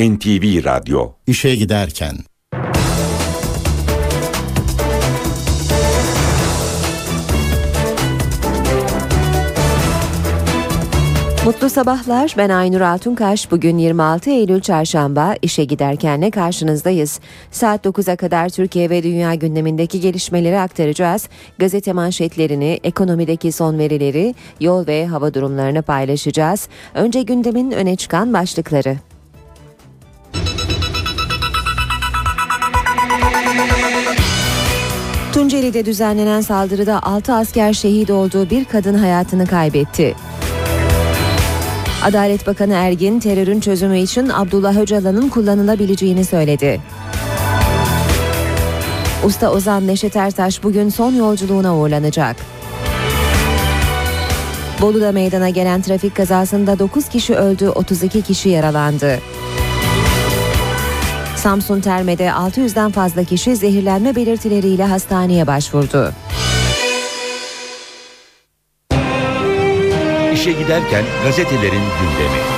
NTV Radyo İşe giderken Mutlu sabahlar. Ben Aynur Altunkaş. Bugün 26 Eylül Çarşamba işe giderkenle karşınızdayız. Saat 9'a kadar Türkiye ve dünya gündemindeki gelişmeleri aktaracağız. Gazete manşetlerini, ekonomideki son verileri, yol ve hava durumlarını paylaşacağız. Önce gündemin öne çıkan başlıkları. Tunceli'de düzenlenen saldırıda 6 asker şehit olduğu bir kadın hayatını kaybetti. Adalet Bakanı Ergin terörün çözümü için Abdullah Öcalan'ın kullanılabileceğini söyledi. Usta Ozan Neşet Ertaş bugün son yolculuğuna uğurlanacak. Bolu'da meydana gelen trafik kazasında 9 kişi öldü, 32 kişi yaralandı. Samsun Terme'de 600'den fazla kişi zehirlenme belirtileriyle hastaneye başvurdu. İşe giderken gazetelerin gündemi.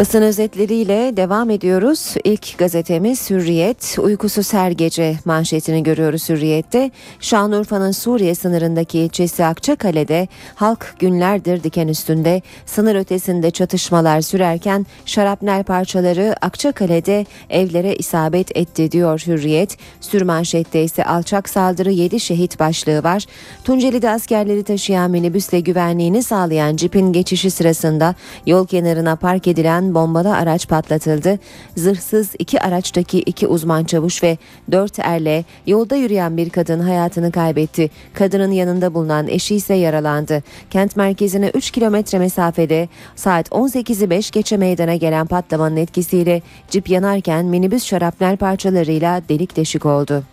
Basın özetleriyle devam ediyoruz. İlk gazetemiz Hürriyet. Uykusuz her gece manşetini görüyoruz Hürriyet'te. Şanlıurfa'nın Suriye sınırındaki ilçesi Akçakale'de halk günlerdir diken üstünde sınır ötesinde çatışmalar sürerken şarapnel parçaları Akçakale'de evlere isabet etti diyor Hürriyet. Sürmanşette ise alçak saldırı 7 şehit başlığı var. Tunceli'de askerleri taşıyan minibüsle güvenliğini sağlayan cipin geçişi sırasında yol kenarına park edilen bombalı araç patlatıldı. Zırhsız iki araçtaki iki uzman çavuş ve dört erle yolda yürüyen bir kadın hayatını kaybetti. Kadının yanında bulunan eşi ise yaralandı. Kent merkezine 3 kilometre mesafede saat 18'i 5 geçe meydana gelen patlamanın etkisiyle cip yanarken minibüs şarapnel parçalarıyla delik deşik oldu.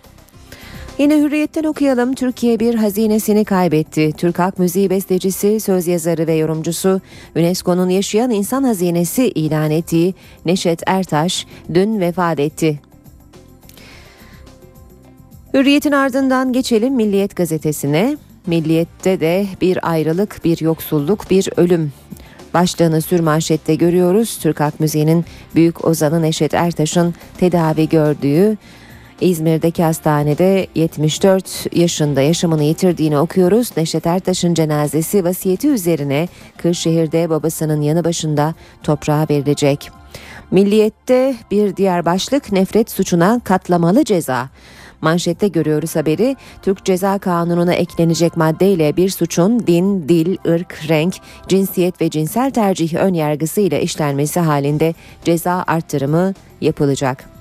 Yine Hürriyet'ten okuyalım. Türkiye bir hazinesini kaybetti. Türk halk müziği bestecisi, söz yazarı ve yorumcusu UNESCO'nun yaşayan insan hazinesi ilan ettiği Neşet Ertaş dün vefat etti. Hürriyet'in ardından geçelim Milliyet gazetesine. Milliyet'te de bir ayrılık, bir yoksulluk, bir ölüm başlığını sürmanşette görüyoruz. Türk halk müziğinin büyük ozanı Neşet Ertaş'ın tedavi gördüğü İzmir'deki hastanede 74 yaşında yaşamını yitirdiğini okuyoruz. Neşet Ertaş'ın cenazesi vasiyeti üzerine Kırşehir'de babasının yanı başında toprağa verilecek. Milliyette bir diğer başlık nefret suçuna katlamalı ceza. Manşette görüyoruz haberi. Türk Ceza Kanunu'na eklenecek maddeyle bir suçun din, dil, ırk, renk, cinsiyet ve cinsel tercih ön yargısıyla işlenmesi halinde ceza arttırımı yapılacak.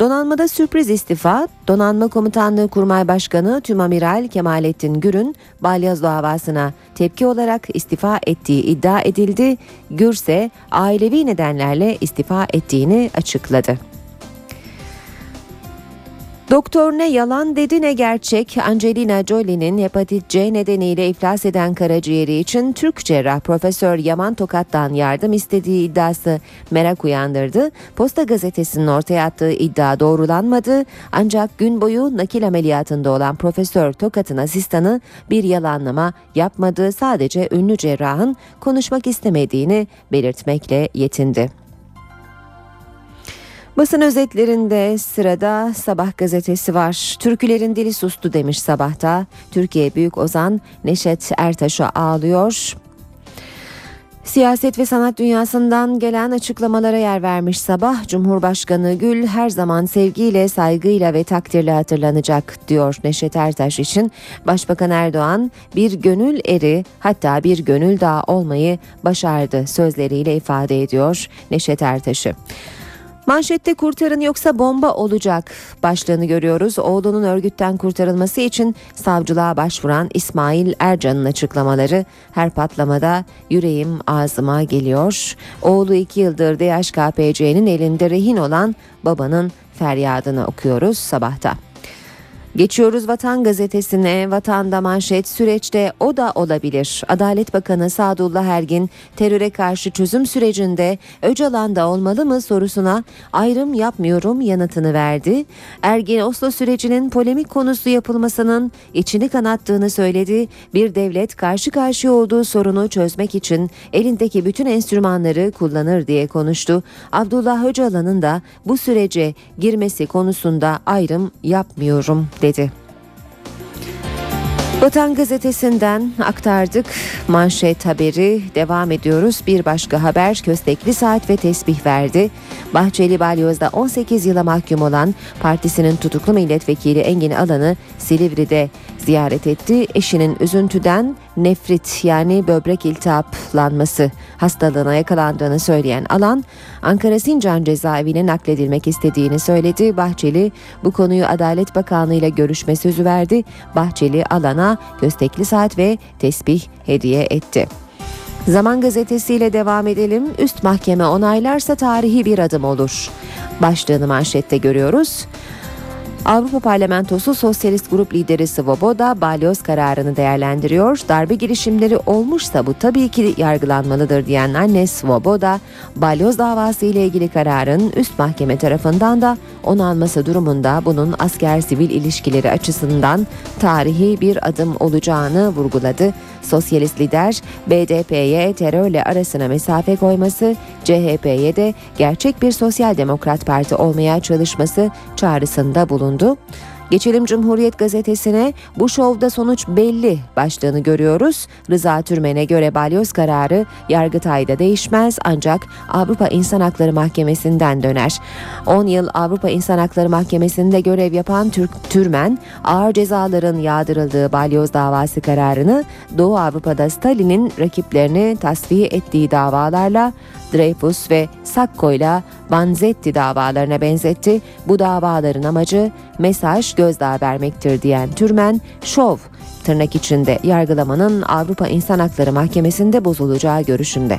Donanmada sürpriz istifa, Donanma Komutanlığı Kurmay Başkanı Tümamiral Kemalettin Gür'ün balyaz davasına tepki olarak istifa ettiği iddia edildi. Gür ise ailevi nedenlerle istifa ettiğini açıkladı. Doktor ne yalan dedi ne gerçek Angelina Jolie'nin hepatit C nedeniyle iflas eden karaciğeri için Türk cerrah Profesör Yaman Tokat'tan yardım istediği iddiası merak uyandırdı. Posta gazetesinin ortaya attığı iddia doğrulanmadı ancak gün boyu nakil ameliyatında olan Profesör Tokat'ın asistanı bir yalanlama yapmadı sadece ünlü cerrahın konuşmak istemediğini belirtmekle yetindi. Basın özetlerinde sırada Sabah gazetesi var. Türkülerin dili sustu demiş Sabah'ta. Türkiye Büyük Ozan Neşet Ertaş'a ağlıyor. Siyaset ve sanat dünyasından gelen açıklamalara yer vermiş sabah Cumhurbaşkanı Gül her zaman sevgiyle, saygıyla ve takdirle hatırlanacak diyor Neşet Ertaş için. Başbakan Erdoğan bir gönül eri hatta bir gönül dağı olmayı başardı sözleriyle ifade ediyor Neşet Ertaş'ı. Manşette kurtarın yoksa bomba olacak başlığını görüyoruz. Oğlunun örgütten kurtarılması için savcılığa başvuran İsmail Ercan'ın açıklamaları her patlamada yüreğim ağzıma geliyor. Oğlu iki yıldır DHKPC'nin elinde rehin olan babanın feryadını okuyoruz sabahta. Geçiyoruz Vatan Gazetesi'ne. Vatanda manşet süreçte o da olabilir. Adalet Bakanı Sadullah Ergin teröre karşı çözüm sürecinde Öcalan'da olmalı mı sorusuna ayrım yapmıyorum yanıtını verdi. Ergin Oslo sürecinin polemik konusu yapılmasının içini kanattığını söyledi. Bir devlet karşı karşıya olduğu sorunu çözmek için elindeki bütün enstrümanları kullanır diye konuştu. Abdullah Öcalan'ın da bu sürece girmesi konusunda ayrım yapmıyorum dedi. Vatan gazetesinden aktardık manşet haberi devam ediyoruz. Bir başka haber köstekli saat ve tesbih verdi. Bahçeli Balyoz'da 18 yıla mahkum olan partisinin tutuklu milletvekili Engin Alan'ı Silivri'de ziyaret etti. Eşinin üzüntüden nefrit yani böbrek iltihaplanması hastalığına yakalandığını söyleyen Alan, Ankara Sincan cezaevine nakledilmek istediğini söyledi. Bahçeli bu konuyu Adalet Bakanlığı ile görüşme sözü verdi. Bahçeli Alan'a köstekli saat ve tesbih hediye etti. Zaman gazetesiyle devam edelim. Üst mahkeme onaylarsa tarihi bir adım olur. Başlığını manşette görüyoruz. Avrupa Parlamentosu Sosyalist Grup Lideri Svoboda balyoz kararını değerlendiriyor. Darbe girişimleri olmuşsa bu tabii ki yargılanmalıdır diyen anne Svoboda, balyoz davası ile ilgili kararın üst mahkeme tarafından da onanması durumunda bunun asker-sivil ilişkileri açısından tarihi bir adım olacağını vurguladı. Sosyalist lider BDP'ye terörle arasına mesafe koyması, CHP'ye de gerçek bir sosyal demokrat parti olmaya çalışması çağrısında bulundu. Geçelim Cumhuriyet Gazetesi'ne bu şovda sonuç belli başlığını görüyoruz. Rıza Türmen'e göre balyoz kararı Yargıtay'da değişmez ancak Avrupa İnsan Hakları Mahkemesi'nden döner. 10 yıl Avrupa İnsan Hakları Mahkemesi'nde görev yapan Türk Türmen ağır cezaların yağdırıldığı balyoz davası kararını Doğu Avrupa'da Stalin'in rakiplerini tasfiye ettiği davalarla Dreyfus ve Sacco ile Vanzetti davalarına benzetti. Bu davaların amacı mesaj gözdağı vermektir diyen Türmen, şov tırnak içinde yargılamanın Avrupa İnsan Hakları Mahkemesi'nde bozulacağı görüşünde.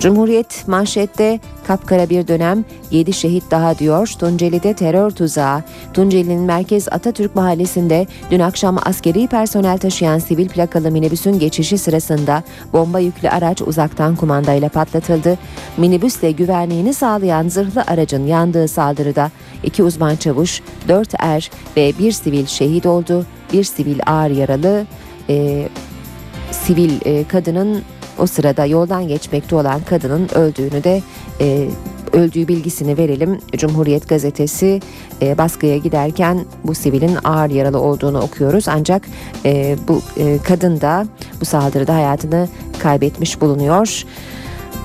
Cumhuriyet manşette kapkara bir dönem 7 şehit daha diyor. Tunceli'de terör tuzağı. Tunceli'nin Merkez Atatürk Mahallesi'nde dün akşam askeri personel taşıyan sivil plakalı minibüsün geçişi sırasında bomba yüklü araç uzaktan kumandayla patlatıldı. Minibüsle güvenliğini sağlayan zırhlı aracın yandığı saldırıda iki uzman çavuş, dört er ve bir sivil şehit oldu. Bir sivil ağır yaralı. E, sivil e, kadının o sırada yoldan geçmekte olan kadının öldüğünü de e, öldüğü bilgisini verelim. Cumhuriyet gazetesi e, baskıya giderken bu sivilin ağır yaralı olduğunu okuyoruz. Ancak e, bu e, kadın da bu saldırıda hayatını kaybetmiş bulunuyor.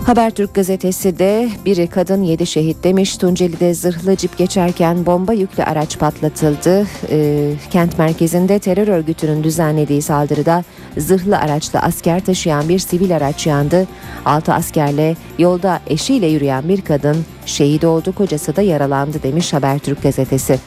Habertürk gazetesi de biri kadın yedi şehit demiş. Tunceli'de zırhlı cip geçerken bomba yüklü araç patlatıldı. E, kent merkezinde terör örgütünün düzenlediği saldırıda zırhlı araçla asker taşıyan bir sivil araç yandı. Altı askerle yolda eşiyle yürüyen bir kadın şehit oldu. Kocası da yaralandı demiş Habertürk gazetesi.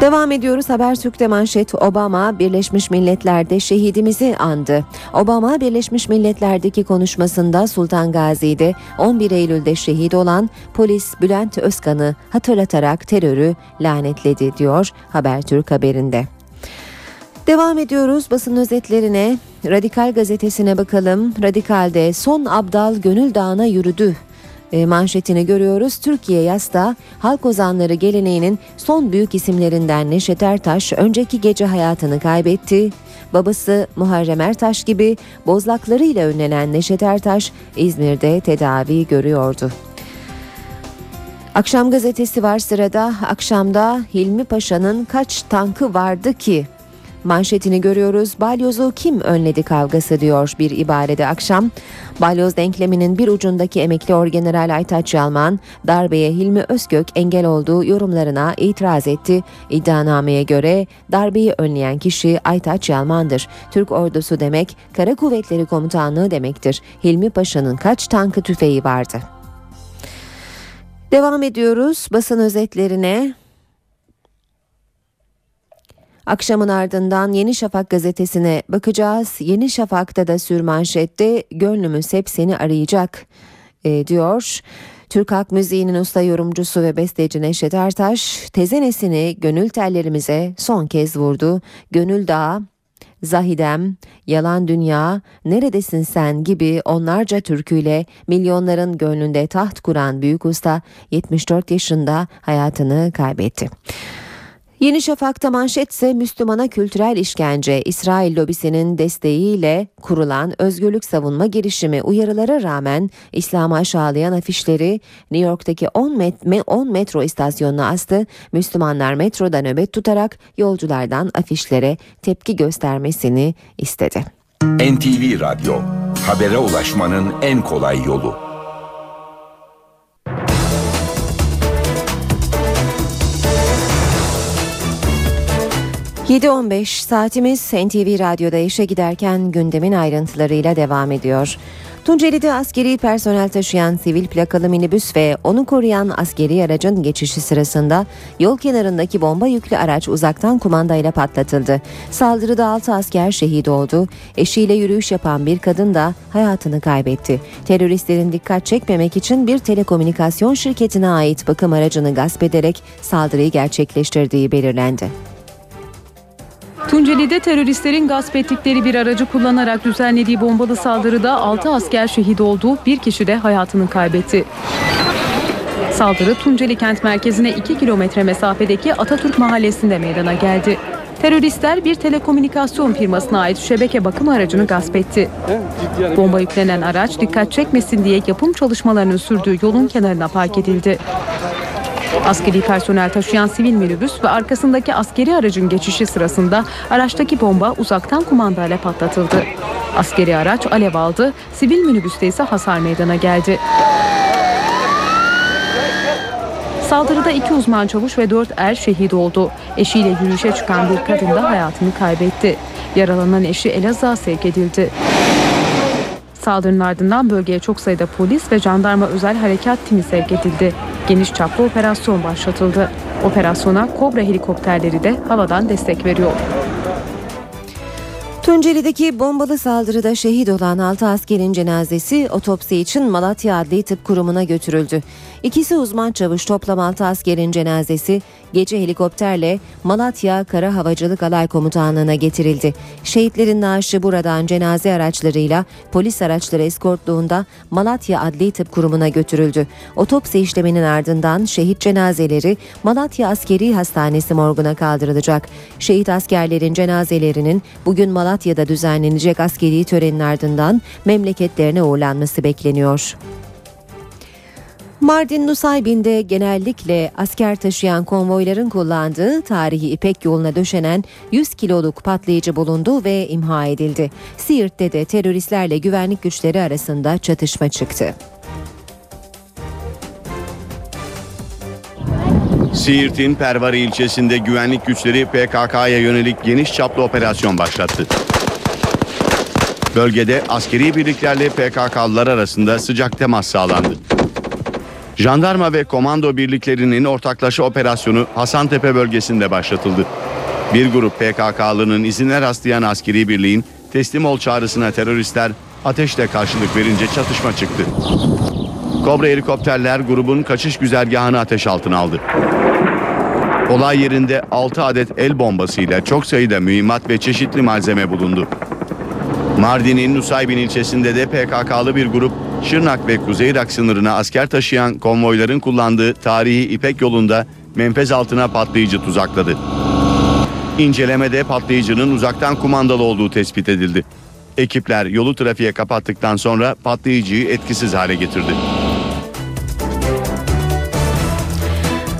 Devam ediyoruz Habertürk'te manşet Obama Birleşmiş Milletler'de şehidimizi andı. Obama Birleşmiş Milletler'deki konuşmasında Sultan Gazi'de 11 Eylül'de şehit olan polis Bülent Özkan'ı hatırlatarak terörü lanetledi diyor Habertürk haberinde. Devam ediyoruz basın özetlerine. Radikal gazetesine bakalım. Radikal'de son Abdal Gönül Dağı'na yürüdü manşetini görüyoruz. Türkiye Yasta halk ozanları geleneğinin son büyük isimlerinden Neşet Ertaş önceki gece hayatını kaybetti. Babası Muharrem Ertaş gibi bozlaklarıyla ünlenen Neşet Ertaş İzmir'de tedavi görüyordu. Akşam gazetesi var sırada. Akşamda Hilmi Paşa'nın kaç tankı vardı ki manşetini görüyoruz. Balyozu kim önledi kavgası diyor bir ibarede akşam. Balyoz denkleminin bir ucundaki emekli orgeneral Aytaç Yalman darbeye Hilmi Özgök engel olduğu yorumlarına itiraz etti. İddianameye göre darbeyi önleyen kişi Aytaç Yalman'dır. Türk ordusu demek Kara Kuvvetleri Komutanlığı demektir. Hilmi Paşa'nın kaç tankı tüfeği vardı? Devam ediyoruz basın özetlerine. Akşamın ardından Yeni Şafak gazetesine bakacağız. Yeni Şafak'ta da sürmanşette gönlümüz hep seni arayacak e, diyor. Türk halk müziğinin usta yorumcusu ve besteci Neşet Ertaş, tezenesini gönül tellerimize son kez vurdu. Gönül Dağı, Zahidem, Yalan Dünya, Neredesin Sen gibi onlarca türküyle milyonların gönlünde taht kuran büyük usta 74 yaşında hayatını kaybetti. Yeni Şafak'ta manşetse Müslümana kültürel işkence, İsrail lobisinin desteğiyle kurulan özgürlük savunma girişimi uyarılara rağmen İslam'ı aşağılayan afişleri New York'taki 10, met 10 metro istasyonuna astı. Müslümanlar metroda nöbet tutarak yolculardan afişlere tepki göstermesini istedi. NTV Radyo, habere ulaşmanın en kolay yolu. 7.15 saatimiz NTV Radyo'da işe giderken gündemin ayrıntılarıyla devam ediyor. Tunceli'de askeri personel taşıyan sivil plakalı minibüs ve onu koruyan askeri aracın geçişi sırasında yol kenarındaki bomba yüklü araç uzaktan kumandayla patlatıldı. Saldırıda 6 asker şehit oldu. Eşiyle yürüyüş yapan bir kadın da hayatını kaybetti. Teröristlerin dikkat çekmemek için bir telekomünikasyon şirketine ait bakım aracını gasp ederek saldırıyı gerçekleştirdiği belirlendi. Tunceli'de teröristlerin gasp ettikleri bir aracı kullanarak düzenlediği bombalı saldırıda 6 asker şehit oldu, bir kişi de hayatını kaybetti. Saldırı Tunceli kent merkezine 2 kilometre mesafedeki Atatürk mahallesinde meydana geldi. Teröristler bir telekomünikasyon firmasına ait şebeke bakım aracını gasp etti. Bomba yüklenen araç dikkat çekmesin diye yapım çalışmalarının sürdüğü yolun kenarına park edildi. Askeri personel taşıyan sivil minibüs ve arkasındaki askeri aracın geçişi sırasında araçtaki bomba uzaktan kumandayla patlatıldı. Askeri araç alev aldı, sivil minibüste ise hasar meydana geldi. Saldırıda iki uzman çavuş ve dört er şehit oldu. Eşiyle yürüyüşe çıkan bir kadın da hayatını kaybetti. Yaralanan eşi Elazığ'a sevk edildi. Saldırının ardından bölgeye çok sayıda polis ve jandarma özel harekat timi sevk edildi. Geniş çaplı operasyon başlatıldı. Operasyona Kobra helikopterleri de havadan destek veriyor. Tunceli'deki bombalı saldırıda şehit olan 6 askerin cenazesi otopsi için Malatya Adli Tıp Kurumu'na götürüldü. İkisi uzman çavuş toplam 6 askerin cenazesi gece helikopterle Malatya Kara Havacılık Alay Komutanlığı'na getirildi. Şehitlerin naaşı buradan cenaze araçlarıyla polis araçları eskortluğunda Malatya Adli Tıp Kurumu'na götürüldü. Otopsi işleminin ardından şehit cenazeleri Malatya Askeri Hastanesi morguna kaldırılacak. Şehit askerlerin cenazelerinin bugün Malatya'da düzenlenecek askeri törenin ardından memleketlerine uğurlanması bekleniyor. Mardin Nusaybin'de genellikle asker taşıyan konvoyların kullandığı tarihi İpek yoluna döşenen 100 kiloluk patlayıcı bulundu ve imha edildi. Siirt'te de teröristlerle güvenlik güçleri arasında çatışma çıktı. Siirt'in Pervari ilçesinde güvenlik güçleri PKK'ya yönelik geniş çaplı operasyon başlattı. Bölgede askeri birliklerle PKK'lılar arasında sıcak temas sağlandı. Jandarma ve komando birliklerinin ortaklaşa operasyonu Hasantepe bölgesinde başlatıldı. Bir grup PKK'lının izine rastlayan askeri birliğin teslim ol çağrısına teröristler ateşle karşılık verince çatışma çıktı. Kobra helikopterler grubun kaçış güzergahını ateş altına aldı. Olay yerinde 6 adet el bombasıyla çok sayıda mühimmat ve çeşitli malzeme bulundu. Mardin'in Nusaybin ilçesinde de PKK'lı bir grup Şırnak ve Kuzey Irak sınırına asker taşıyan konvoyların kullandığı tarihi İpek yolunda menfez altına patlayıcı tuzakladı. İncelemede patlayıcının uzaktan kumandalı olduğu tespit edildi. Ekipler yolu trafiğe kapattıktan sonra patlayıcıyı etkisiz hale getirdi.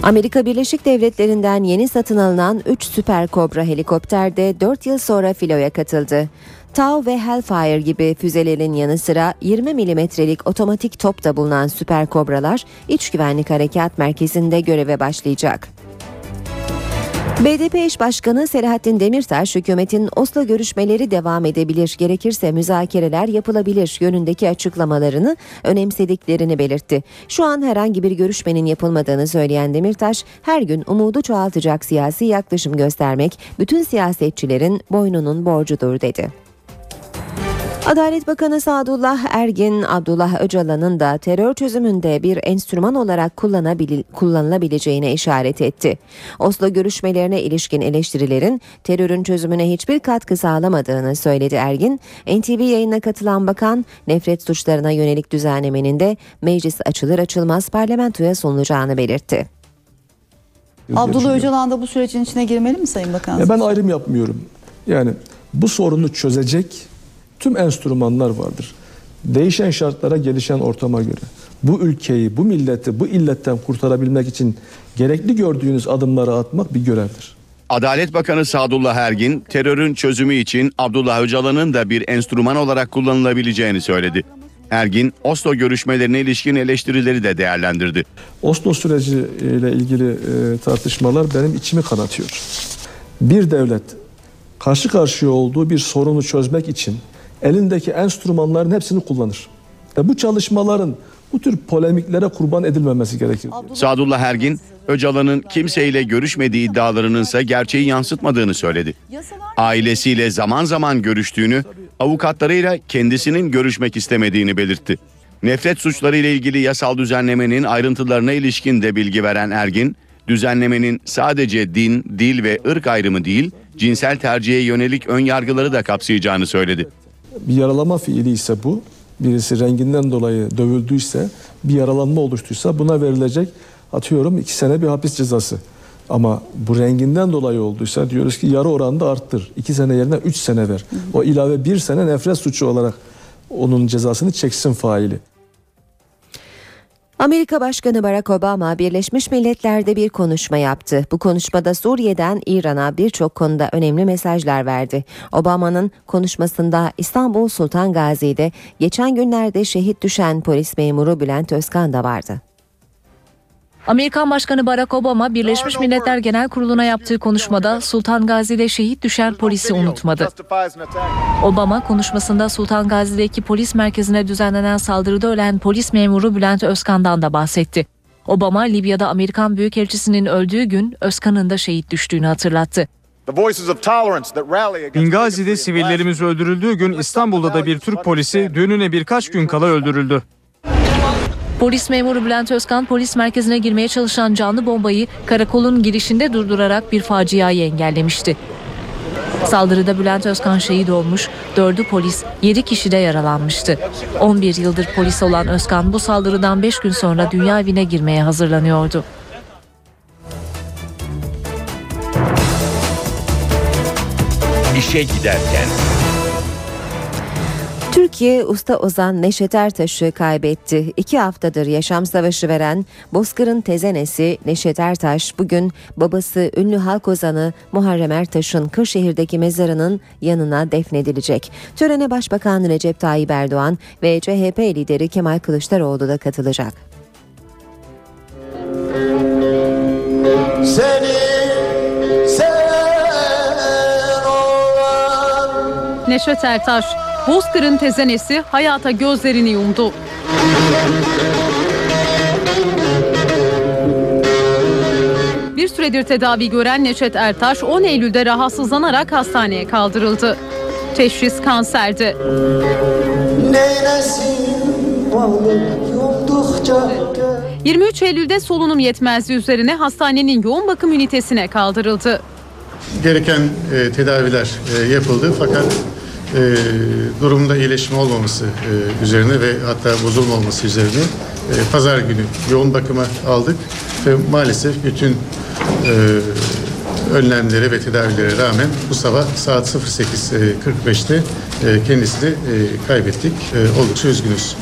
Amerika Birleşik Devletleri'nden yeni satın alınan 3 Süper Kobra helikopter de 4 yıl sonra filoya katıldı. Tau ve Hellfire gibi füzelerin yanı sıra 20 milimetrelik otomatik top da bulunan Süper Kobralar İç Güvenlik Harekat Merkezi'nde göreve başlayacak. BDP eş başkanı Selahattin Demirtaş hükümetin Oslo görüşmeleri devam edebilir gerekirse müzakereler yapılabilir yönündeki açıklamalarını önemsediklerini belirtti. Şu an herhangi bir görüşmenin yapılmadığını söyleyen Demirtaş her gün umudu çoğaltacak siyasi yaklaşım göstermek bütün siyasetçilerin boynunun borcudur dedi. Adalet Bakanı Sadullah Ergin, Abdullah Öcalan'ın da terör çözümünde bir enstrüman olarak kullanabil- kullanılabileceğine işaret etti. Oslo görüşmelerine ilişkin eleştirilerin terörün çözümüne hiçbir katkı sağlamadığını söyledi Ergin. NTV yayına katılan bakan, nefret suçlarına yönelik düzenlemenin de meclis açılır açılmaz parlamentoya sunulacağını belirtti. Abdullah Öcalan da bu sürecin içine girmeli mi Sayın Bakan? Ya ben ayrım yapmıyorum. Yani bu sorunu çözecek tüm enstrümanlar vardır. Değişen şartlara, gelişen ortama göre bu ülkeyi, bu milleti bu illetten kurtarabilmek için gerekli gördüğünüz adımları atmak bir görevdir. Adalet Bakanı Sadullah Ergin, terörün çözümü için Abdullah Öcalan'ın da bir enstrüman olarak kullanılabileceğini söyledi. Ergin, Oslo görüşmelerine ilişkin eleştirileri de değerlendirdi. Oslo süreci ile ilgili e, tartışmalar benim içimi kanatıyor. Bir devlet karşı karşıya olduğu bir sorunu çözmek için elindeki enstrümanların hepsini kullanır. E, bu çalışmaların bu tür polemiklere kurban edilmemesi gerekir. Sadullah Ergin, Öcalan'ın kimseyle görüşmediği iddialarının ise gerçeği yansıtmadığını söyledi. Ailesiyle zaman zaman görüştüğünü, avukatlarıyla kendisinin görüşmek istemediğini belirtti. Nefret suçları ile ilgili yasal düzenlemenin ayrıntılarına ilişkin de bilgi veren Ergin, düzenlemenin sadece din, dil ve ırk ayrımı değil, cinsel tercihe yönelik ön yargıları da kapsayacağını söyledi. Bir yaralama fiili ise bu, birisi renginden dolayı dövüldüyse, bir yaralanma oluştuysa buna verilecek atıyorum iki sene bir hapis cezası. Ama bu renginden dolayı olduysa diyoruz ki yarı oranında arttır. iki sene yerine üç sene ver. O ilave bir sene nefret suçu olarak onun cezasını çeksin faili. Amerika Başkanı Barack Obama Birleşmiş Milletler'de bir konuşma yaptı. Bu konuşmada Suriye'den İran'a birçok konuda önemli mesajlar verdi. Obama'nın konuşmasında İstanbul Sultan Gazi'de geçen günlerde şehit düşen polis memuru Bülent Özkan da vardı. Amerikan Başkanı Barack Obama Birleşmiş Milletler Genel Kurulu'na yaptığı konuşmada Sultan Gazi'de şehit düşen polisi unutmadı. Obama konuşmasında Sultan Gazi'deki polis merkezine düzenlenen saldırıda ölen polis memuru Bülent Özkan'dan da bahsetti. Obama Libya'da Amerikan Büyükelçisi'nin öldüğü gün Özkan'ın da şehit düştüğünü hatırlattı. Bingazi'de sivillerimiz öldürüldüğü gün İstanbul'da da bir Türk polisi düğününe birkaç gün kala öldürüldü. Polis memuru Bülent Özkan polis merkezine girmeye çalışan canlı bombayı karakolun girişinde durdurarak bir faciayı engellemişti. Saldırıda Bülent Özkan şehit olmuş, 4'ü polis, 7 kişi de yaralanmıştı. 11 yıldır polis olan Özkan bu saldırıdan 5 gün sonra dünya evine girmeye hazırlanıyordu. İşe giderken. Türkiye usta ozan Neşet Ertaş'ı kaybetti. İki haftadır yaşam savaşı veren Bozkır'ın tezenesi Neşet Ertaş bugün babası ünlü halk ozanı Muharrem Ertaş'ın Kırşehir'deki mezarının yanına defnedilecek. Törene Başbakan Recep Tayyip Erdoğan ve CHP lideri Kemal Kılıçdaroğlu da katılacak. Seni Neşet Ertaş, Bozkır'ın tezenesi hayata gözlerini yumdu. Bir süredir tedavi gören Neşet Ertaş 10 Eylül'de rahatsızlanarak hastaneye kaldırıldı. Teşhis kanserdi. neylesin varlık yoldukça 23 Eylül'de solunum yetmezliği üzerine hastanenin yoğun bakım ünitesine kaldırıldı. gereken e, tedaviler e, yapıldı fakat e, durumda iyileşme olmaması e, üzerine ve hatta bozulmaması üzerine e, pazar günü yoğun bakıma aldık ve maalesef bütün e, önlemlere ve tedavilere rağmen bu sabah saat 08.45'te e, kendisini e, kaybettik. E, oldukça üzgünüz.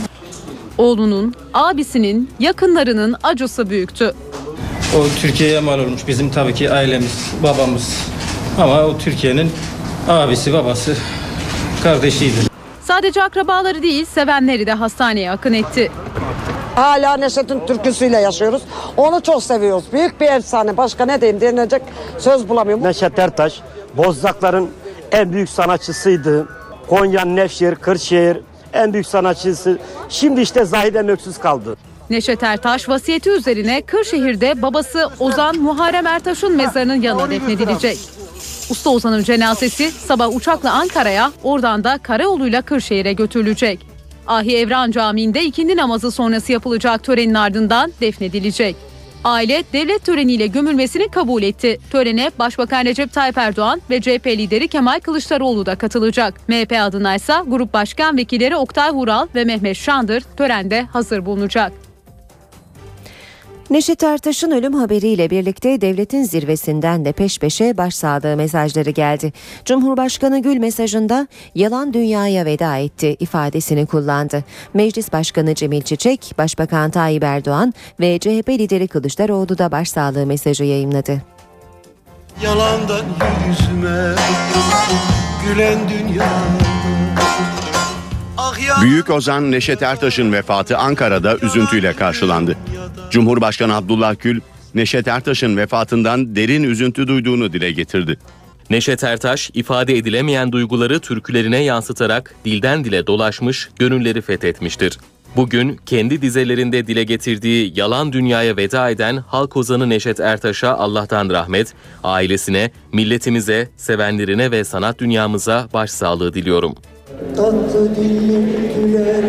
Oğlunun, abisinin, yakınlarının acısı büyüktü. O Türkiye'ye mal olmuş. Bizim tabii ki ailemiz, babamız. Ama o Türkiye'nin abisi, babası, kardeşiydi. Sadece akrabaları değil, sevenleri de hastaneye akın etti. Hala Neşet'in türküsüyle yaşıyoruz. Onu çok seviyoruz. Büyük bir efsane. Başka ne diyeyim denilecek söz bulamıyorum. Neşet Ertaş, Bozdakların en büyük sanatçısıydı. Konya, Nevşehir, Kırşehir en büyük sanatçısı. Şimdi işte Zahiden Öksüz kaldı. Neşet Ertaş vasiyeti üzerine Kırşehir'de babası Ozan Muharrem Ertaş'ın mezarının yanına defnedilecek. Usta Ozan'ın cenazesi sabah uçakla Ankara'ya, oradan da karayoluyla Kırşehir'e götürülecek. Ahi Evran Camii'nde ikindi namazı sonrası yapılacak törenin ardından defnedilecek. Aile devlet töreniyle gömülmesini kabul etti. Törene Başbakan Recep Tayyip Erdoğan ve CHP lideri Kemal Kılıçdaroğlu da katılacak. MHP adına ise Grup Başkan Vekilleri Oktay Vural ve Mehmet Şandır törende hazır bulunacak. Neşet Ertaş'ın ölüm haberiyle birlikte devletin zirvesinden de peş peşe başsağlığı mesajları geldi. Cumhurbaşkanı Gül mesajında yalan dünyaya veda etti ifadesini kullandı. Meclis Başkanı Cemil Çiçek, Başbakan Tayyip Erdoğan ve CHP lideri Kılıçdaroğlu da başsağlığı mesajı yayımladı. Yalandan yüzüme gülen dünya Büyük Ozan Neşet Ertaş'ın vefatı Ankara'da üzüntüyle karşılandı. Cumhurbaşkanı Abdullah Gül, Neşet Ertaş'ın vefatından derin üzüntü duyduğunu dile getirdi. Neşet Ertaş ifade edilemeyen duyguları türkülerine yansıtarak dilden dile dolaşmış, gönülleri fethetmiştir. Bugün kendi dizelerinde dile getirdiği yalan dünyaya veda eden halk ozanı Neşet Ertaş'a Allah'tan rahmet, ailesine, milletimize, sevenlerine ve sanat dünyamıza başsağlığı diliyorum. Tatlı dillim güler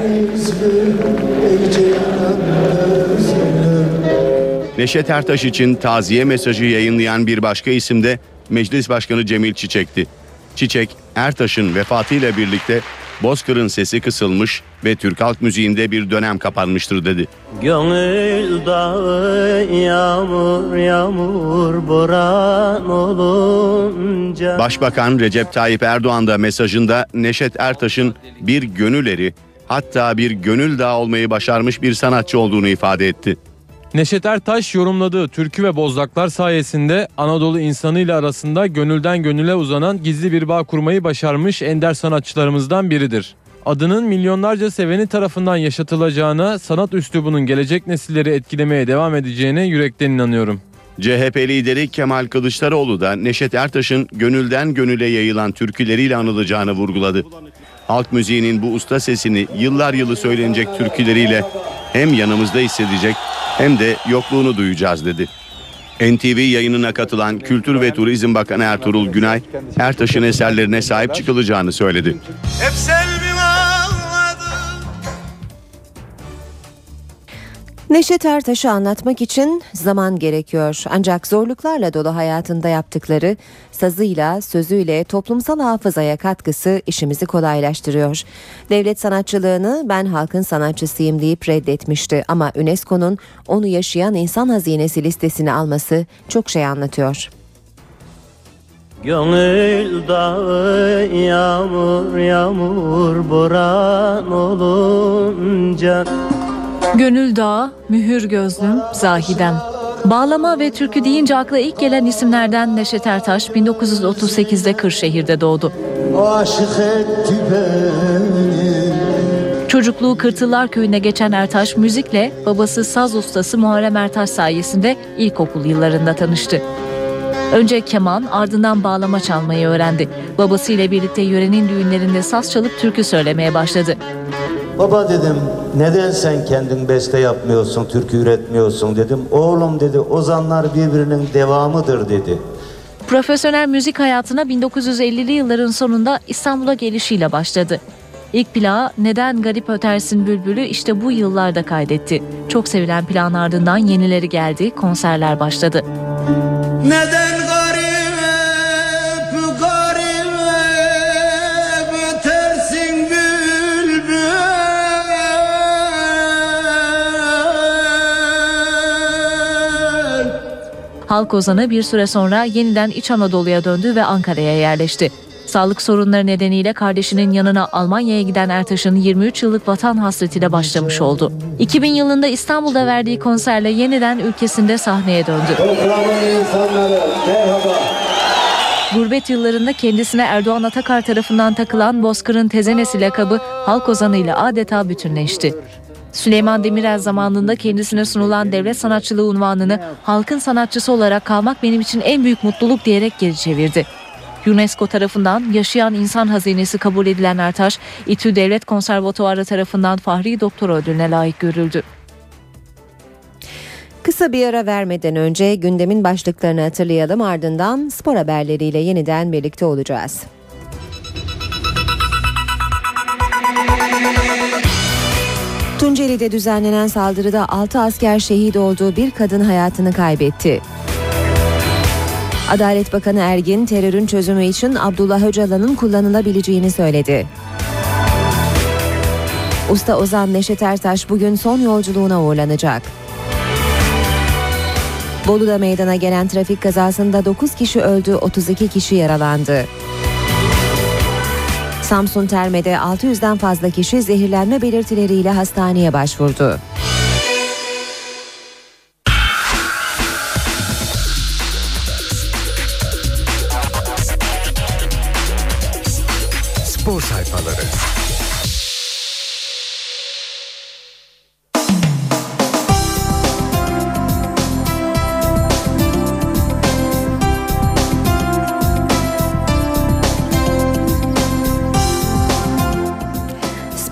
Neşet Ertaş için taziye mesajı yayınlayan bir başka isim de Meclis Başkanı Cemil Çiçek'ti. Çiçek, Ertaş'ın vefatıyla birlikte Bozkır'ın sesi kısılmış ve Türk halk müziğinde bir dönem kapanmıştır dedi. Gönül dağı yağmur yağmur boran olunca Başbakan Recep Tayyip Erdoğan da mesajında Neşet Ertaş'ın bir gönül eri, hatta bir gönül dağı olmayı başarmış bir sanatçı olduğunu ifade etti. Neşet Ertaş yorumladığı türkü ve bozlaklar sayesinde Anadolu insanıyla arasında gönülden gönüle uzanan gizli bir bağ kurmayı başarmış ender sanatçılarımızdan biridir. Adının milyonlarca seveni tarafından yaşatılacağına, sanat üslubunun gelecek nesilleri etkilemeye devam edeceğine yürekten inanıyorum. CHP lideri Kemal Kılıçdaroğlu da Neşet Ertaş'ın gönülden gönüle yayılan türküleriyle anılacağını vurguladı. Halk müziğinin bu usta sesini yıllar yılı söylenecek türküleriyle hem yanımızda hissedecek hem de yokluğunu duyacağız dedi. NTV yayınına katılan Kültür ve Turizm Bakanı Ertuğrul Günay, Ertaş'ın eserlerine sahip çıkılacağını söyledi. Hep Neşet Ertaş'ı anlatmak için zaman gerekiyor. Ancak zorluklarla dolu hayatında yaptıkları sazıyla, sözüyle toplumsal hafızaya katkısı işimizi kolaylaştırıyor. Devlet sanatçılığını ben halkın sanatçısıyım deyip reddetmişti ama UNESCO'nun onu yaşayan insan hazinesi listesine alması çok şey anlatıyor. Gönül dağı yağmur yağmur boran olunca Gönül Dağı, Mühür Gözlüm, Zahidem. Bağlama ve türkü deyince akla ilk gelen isimlerden Neşet Ertaş 1938'de Kırşehir'de doğdu. Çocukluğu Kırtıllar Köyü'nde geçen Ertaş müzikle babası saz ustası Muharrem Ertaş sayesinde ilkokul yıllarında tanıştı. Önce keman ardından bağlama çalmayı öğrendi. Babasıyla birlikte yörenin düğünlerinde saz çalıp türkü söylemeye başladı. Baba dedim neden sen kendin beste yapmıyorsun, türkü üretmiyorsun dedim. Oğlum dedi ozanlar birbirinin devamıdır dedi. Profesyonel müzik hayatına 1950'li yılların sonunda İstanbul'a gelişiyle başladı. İlk plağı Neden Garip Ötersin Bülbülü işte bu yıllarda kaydetti. Çok sevilen plan ardından yenileri geldi, konserler başladı. Neden Halk ozanı bir süre sonra yeniden İç Anadolu'ya döndü ve Ankara'ya yerleşti. Sağlık sorunları nedeniyle kardeşinin yanına Almanya'ya giden Ertaş'ın 23 yıllık vatan hasretiyle başlamış oldu. 2000 yılında İstanbul'da verdiği konserle yeniden ülkesinde sahneye döndü. Programın insanları merhaba Gurbet yıllarında kendisine Erdoğan Atakar tarafından takılan Bozkır'ın tezenesi lakabı halk ozanıyla adeta bütünleşti. Süleyman Demirel zamanında kendisine sunulan devlet sanatçılığı unvanını halkın sanatçısı olarak kalmak benim için en büyük mutluluk diyerek geri çevirdi. UNESCO tarafından yaşayan insan hazinesi kabul edilen Ertaş, İTÜ Devlet Konservatuarı tarafından Fahri Doktor ödülüne layık görüldü. Kısa bir ara vermeden önce gündemin başlıklarını hatırlayalım ardından spor haberleriyle yeniden birlikte olacağız. Tunceli'de düzenlenen saldırıda 6 asker şehit olduğu bir kadın hayatını kaybetti. Adalet Bakanı Ergin terörün çözümü için Abdullah Öcalan'ın kullanılabileceğini söyledi. Usta Ozan Neşet Ertaş bugün son yolculuğuna uğurlanacak. Bolu'da meydana gelen trafik kazasında 9 kişi öldü, 32 kişi yaralandı. Samsun Terme'de 600'den fazla kişi zehirlenme belirtileriyle hastaneye başvurdu.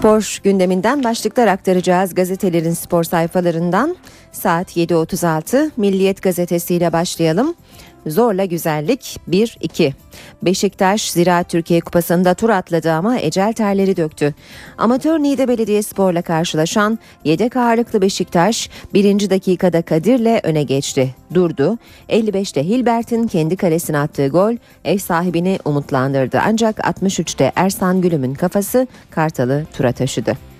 Spor gündeminden başlıklar aktaracağız gazetelerin spor sayfalarından. Saat 7.36 Milliyet gazetesiyle başlayalım. Zorla güzellik 1-2. Beşiktaş Ziraat Türkiye Kupası'nda tur atladı ama ecel terleri döktü. Amatör Niğde Belediyespor'la karşılaşan yedek ağırlıklı Beşiktaş birinci dakikada Kadir'le öne geçti. Durdu. 55'te Hilbert'in kendi kalesine attığı gol ev sahibini umutlandırdı. Ancak 63'te Ersan Gülüm'ün kafası Kartal'ı tura taşıdı.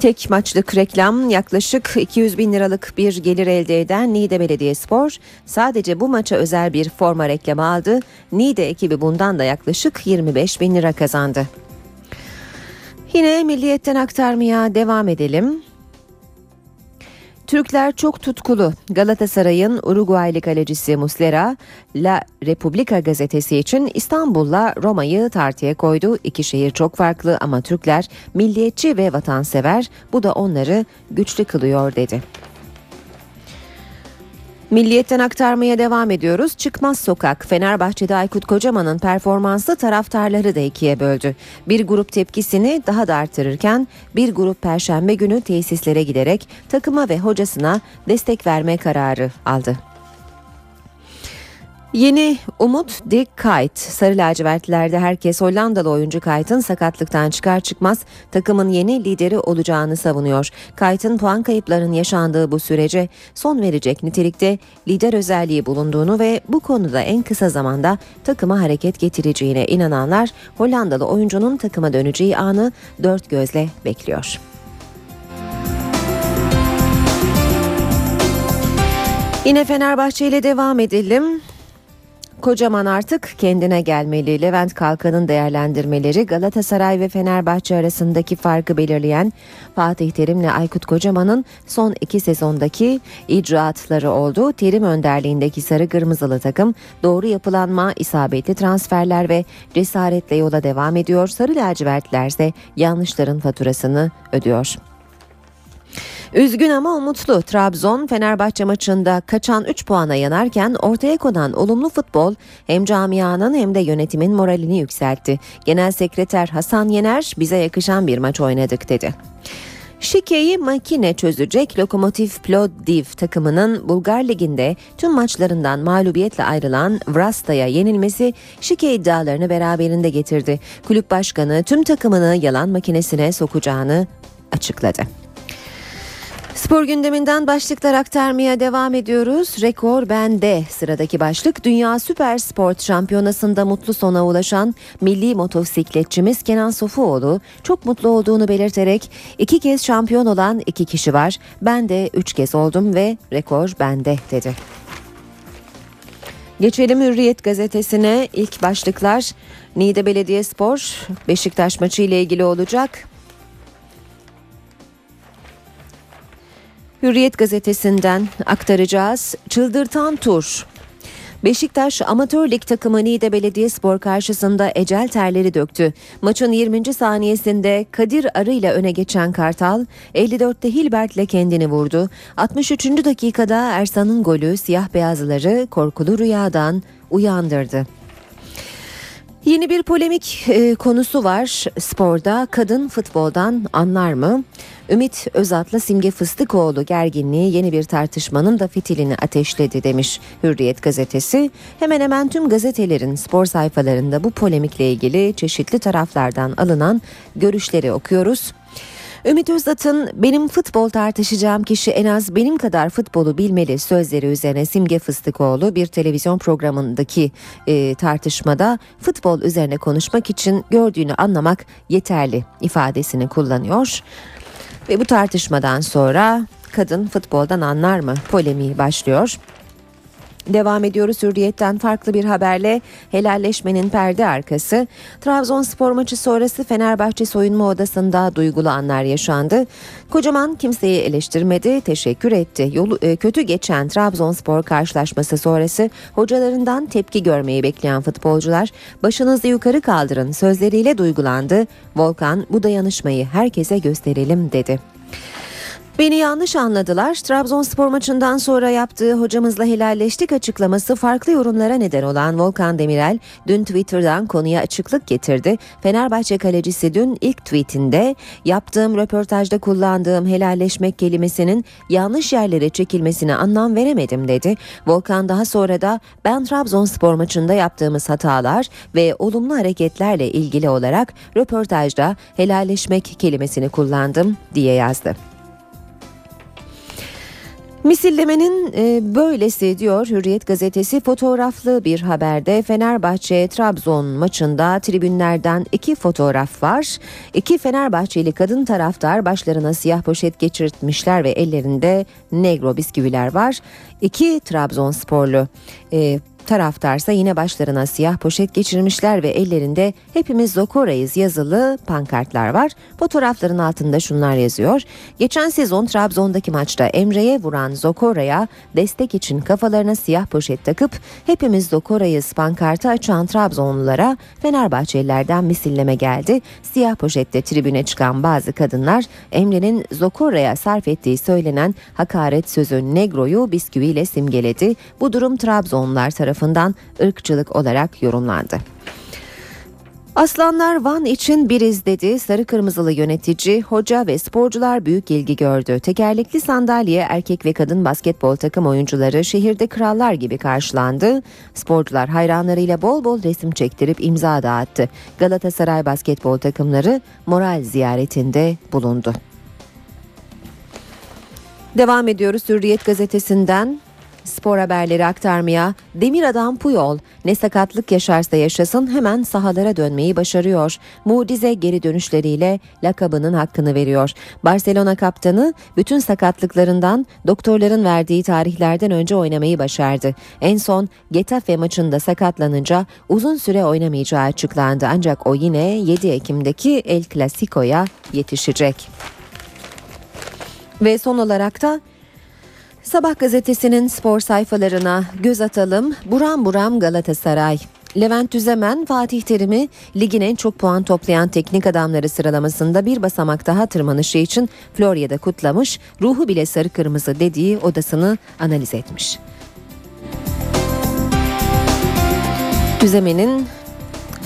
Tek maçlık reklam yaklaşık 200 bin liralık bir gelir elde eden Niğde Belediyespor sadece bu maça özel bir forma reklamı aldı. Niğde ekibi bundan da yaklaşık 25 bin lira kazandı. Yine milliyetten aktarmaya devam edelim. Türkler çok tutkulu. Galatasaray'ın Uruguaylı kalecisi Muslera, La Repubblica gazetesi için İstanbul'la Roma'yı tartıya koydu. İki şehir çok farklı ama Türkler milliyetçi ve vatansever. Bu da onları güçlü kılıyor dedi. Milliyetten aktarmaya devam ediyoruz. Çıkmaz Sokak, Fenerbahçe'de Aykut Kocaman'ın performansı taraftarları da ikiye böldü. Bir grup tepkisini daha da artırırken bir grup perşembe günü tesislere giderek takıma ve hocasına destek verme kararı aldı. Yeni umut Dick Kite. Sarı lacivertlerde herkes Hollandalı oyuncu Kite'ın sakatlıktan çıkar çıkmaz takımın yeni lideri olacağını savunuyor. Kite'ın puan kayıplarının yaşandığı bu sürece son verecek nitelikte lider özelliği bulunduğunu ve bu konuda en kısa zamanda takıma hareket getireceğine inananlar Hollandalı oyuncunun takıma döneceği anı dört gözle bekliyor. Yine Fenerbahçe ile devam edelim. Kocaman artık kendine gelmeli. Levent Kalkan'ın değerlendirmeleri Galatasaray ve Fenerbahçe arasındaki farkı belirleyen Fatih Terim'le Aykut Kocaman'ın son iki sezondaki icraatları oldu. Terim önderliğindeki sarı kırmızılı takım doğru yapılanma, isabetli transferler ve cesaretle yola devam ediyor. Sarı lacivertler ise yanlışların faturasını ödüyor. Üzgün ama umutlu. Trabzon Fenerbahçe maçında kaçan 3 puana yanarken ortaya konan olumlu futbol hem camianın hem de yönetimin moralini yükseltti. Genel sekreter Hasan Yener bize yakışan bir maç oynadık dedi. Şikeyi makine çözecek Lokomotiv Plodiv takımının Bulgar Ligi'nde tüm maçlarından mağlubiyetle ayrılan Vrasta'ya yenilmesi şike iddialarını beraberinde getirdi. Kulüp başkanı tüm takımını yalan makinesine sokacağını açıkladı. Spor gündeminden başlıklar aktarmaya devam ediyoruz. Rekor bende sıradaki başlık Dünya Süper Sport Şampiyonası'nda mutlu sona ulaşan milli motosikletçimiz Kenan Sofuoğlu çok mutlu olduğunu belirterek iki kez şampiyon olan iki kişi var. Ben de üç kez oldum ve rekor bende dedi. Geçelim Hürriyet gazetesine ilk başlıklar Niğde Belediyespor Beşiktaş maçı ile ilgili olacak. Hürriyet gazetesinden aktaracağız. Çıldırtan tur. Beşiktaş amatör lig takımı Niğde Belediyespor karşısında ecel terleri döktü. Maçın 20. saniyesinde Kadir Arı ile öne geçen Kartal 54'te Hilbert ile kendini vurdu. 63. dakikada Ersan'ın golü siyah beyazlıları korkulu rüyadan uyandırdı. Yeni bir polemik e, konusu var sporda. Kadın futboldan anlar mı? Ümit Özat'la Simge Fıstıkoğlu gerginliği yeni bir tartışmanın da fitilini ateşledi demiş Hürriyet gazetesi. Hemen hemen tüm gazetelerin spor sayfalarında bu polemikle ilgili çeşitli taraflardan alınan görüşleri okuyoruz. Ümit Özat'ın benim futbol tartışacağım kişi en az benim kadar futbolu bilmeli sözleri üzerine Simge Fıstıkoğlu bir televizyon programındaki e, tartışmada futbol üzerine konuşmak için gördüğünü anlamak yeterli ifadesini kullanıyor. Ve bu tartışmadan sonra kadın futboldan anlar mı polemiği başlıyor. Devam ediyoruz Hürriyet'ten farklı bir haberle helalleşmenin perde arkası. Trabzonspor maçı sonrası Fenerbahçe soyunma odasında duygulu anlar yaşandı. Kocaman kimseyi eleştirmedi, teşekkür etti. Yolu, e, kötü geçen Trabzonspor karşılaşması sonrası hocalarından tepki görmeyi bekleyen futbolcular başınızı yukarı kaldırın sözleriyle duygulandı. Volkan bu dayanışmayı herkese gösterelim dedi. Beni yanlış anladılar. Trabzonspor maçından sonra yaptığı hocamızla helalleştik açıklaması farklı yorumlara neden olan Volkan Demirel dün Twitter'dan konuya açıklık getirdi. Fenerbahçe kalecisi dün ilk tweetinde yaptığım röportajda kullandığım helalleşmek kelimesinin yanlış yerlere çekilmesine anlam veremedim dedi. Volkan daha sonra da ben Trabzonspor maçında yaptığımız hatalar ve olumlu hareketlerle ilgili olarak röportajda helalleşmek kelimesini kullandım diye yazdı. Misillemenin e, böylesi diyor Hürriyet gazetesi fotoğraflı bir haberde Fenerbahçe Trabzon maçında tribünlerden iki fotoğraf var. İki Fenerbahçeli kadın taraftar başlarına siyah poşet geçirtmişler ve ellerinde negro bisküviler var. İki Trabzonsporlu e, taraftarsa yine başlarına siyah poşet geçirmişler ve ellerinde hepimiz Zokora'yız yazılı pankartlar var. Fotoğrafların altında şunlar yazıyor. Geçen sezon Trabzon'daki maçta Emre'ye vuran Zokora'ya destek için kafalarına siyah poşet takıp hepimiz Zokora'yız pankartı açan Trabzonlulara Fenerbahçelilerden misilleme geldi. Siyah poşette tribüne çıkan bazı kadınlar Emre'nin Zokora'ya sarf ettiği söylenen hakaret sözü Negro'yu bisküviyle simgeledi. Bu durum Trabzonlular tarafından tarafından ırkçılık olarak yorumlandı. Aslanlar Van için biriz dedi. Sarı kırmızılı yönetici, hoca ve sporcular büyük ilgi gördü. Tekerlekli sandalye erkek ve kadın basketbol takım oyuncuları şehirde krallar gibi karşılandı. Sporcular hayranlarıyla bol bol resim çektirip imza dağıttı. Galatasaray basketbol takımları moral ziyaretinde bulundu. Devam ediyoruz Hürriyet gazetesinden spor haberleri aktarmaya Demir Adam Puyol ne sakatlık yaşarsa yaşasın hemen sahalara dönmeyi başarıyor. Mucize geri dönüşleriyle lakabının hakkını veriyor. Barcelona kaptanı bütün sakatlıklarından doktorların verdiği tarihlerden önce oynamayı başardı. En son Getafe maçında sakatlanınca uzun süre oynamayacağı açıklandı ancak o yine 7 Ekim'deki El Clasico'ya yetişecek. Ve son olarak da Sabah gazetesinin spor sayfalarına göz atalım. Buram buram Galatasaray. Levent Düzemen Fatih Terim'i ligin en çok puan toplayan teknik adamları sıralamasında bir basamak daha tırmanışı için Florya'da kutlamış, ruhu bile sarı kırmızı dediği odasını analiz etmiş. Düzemen'in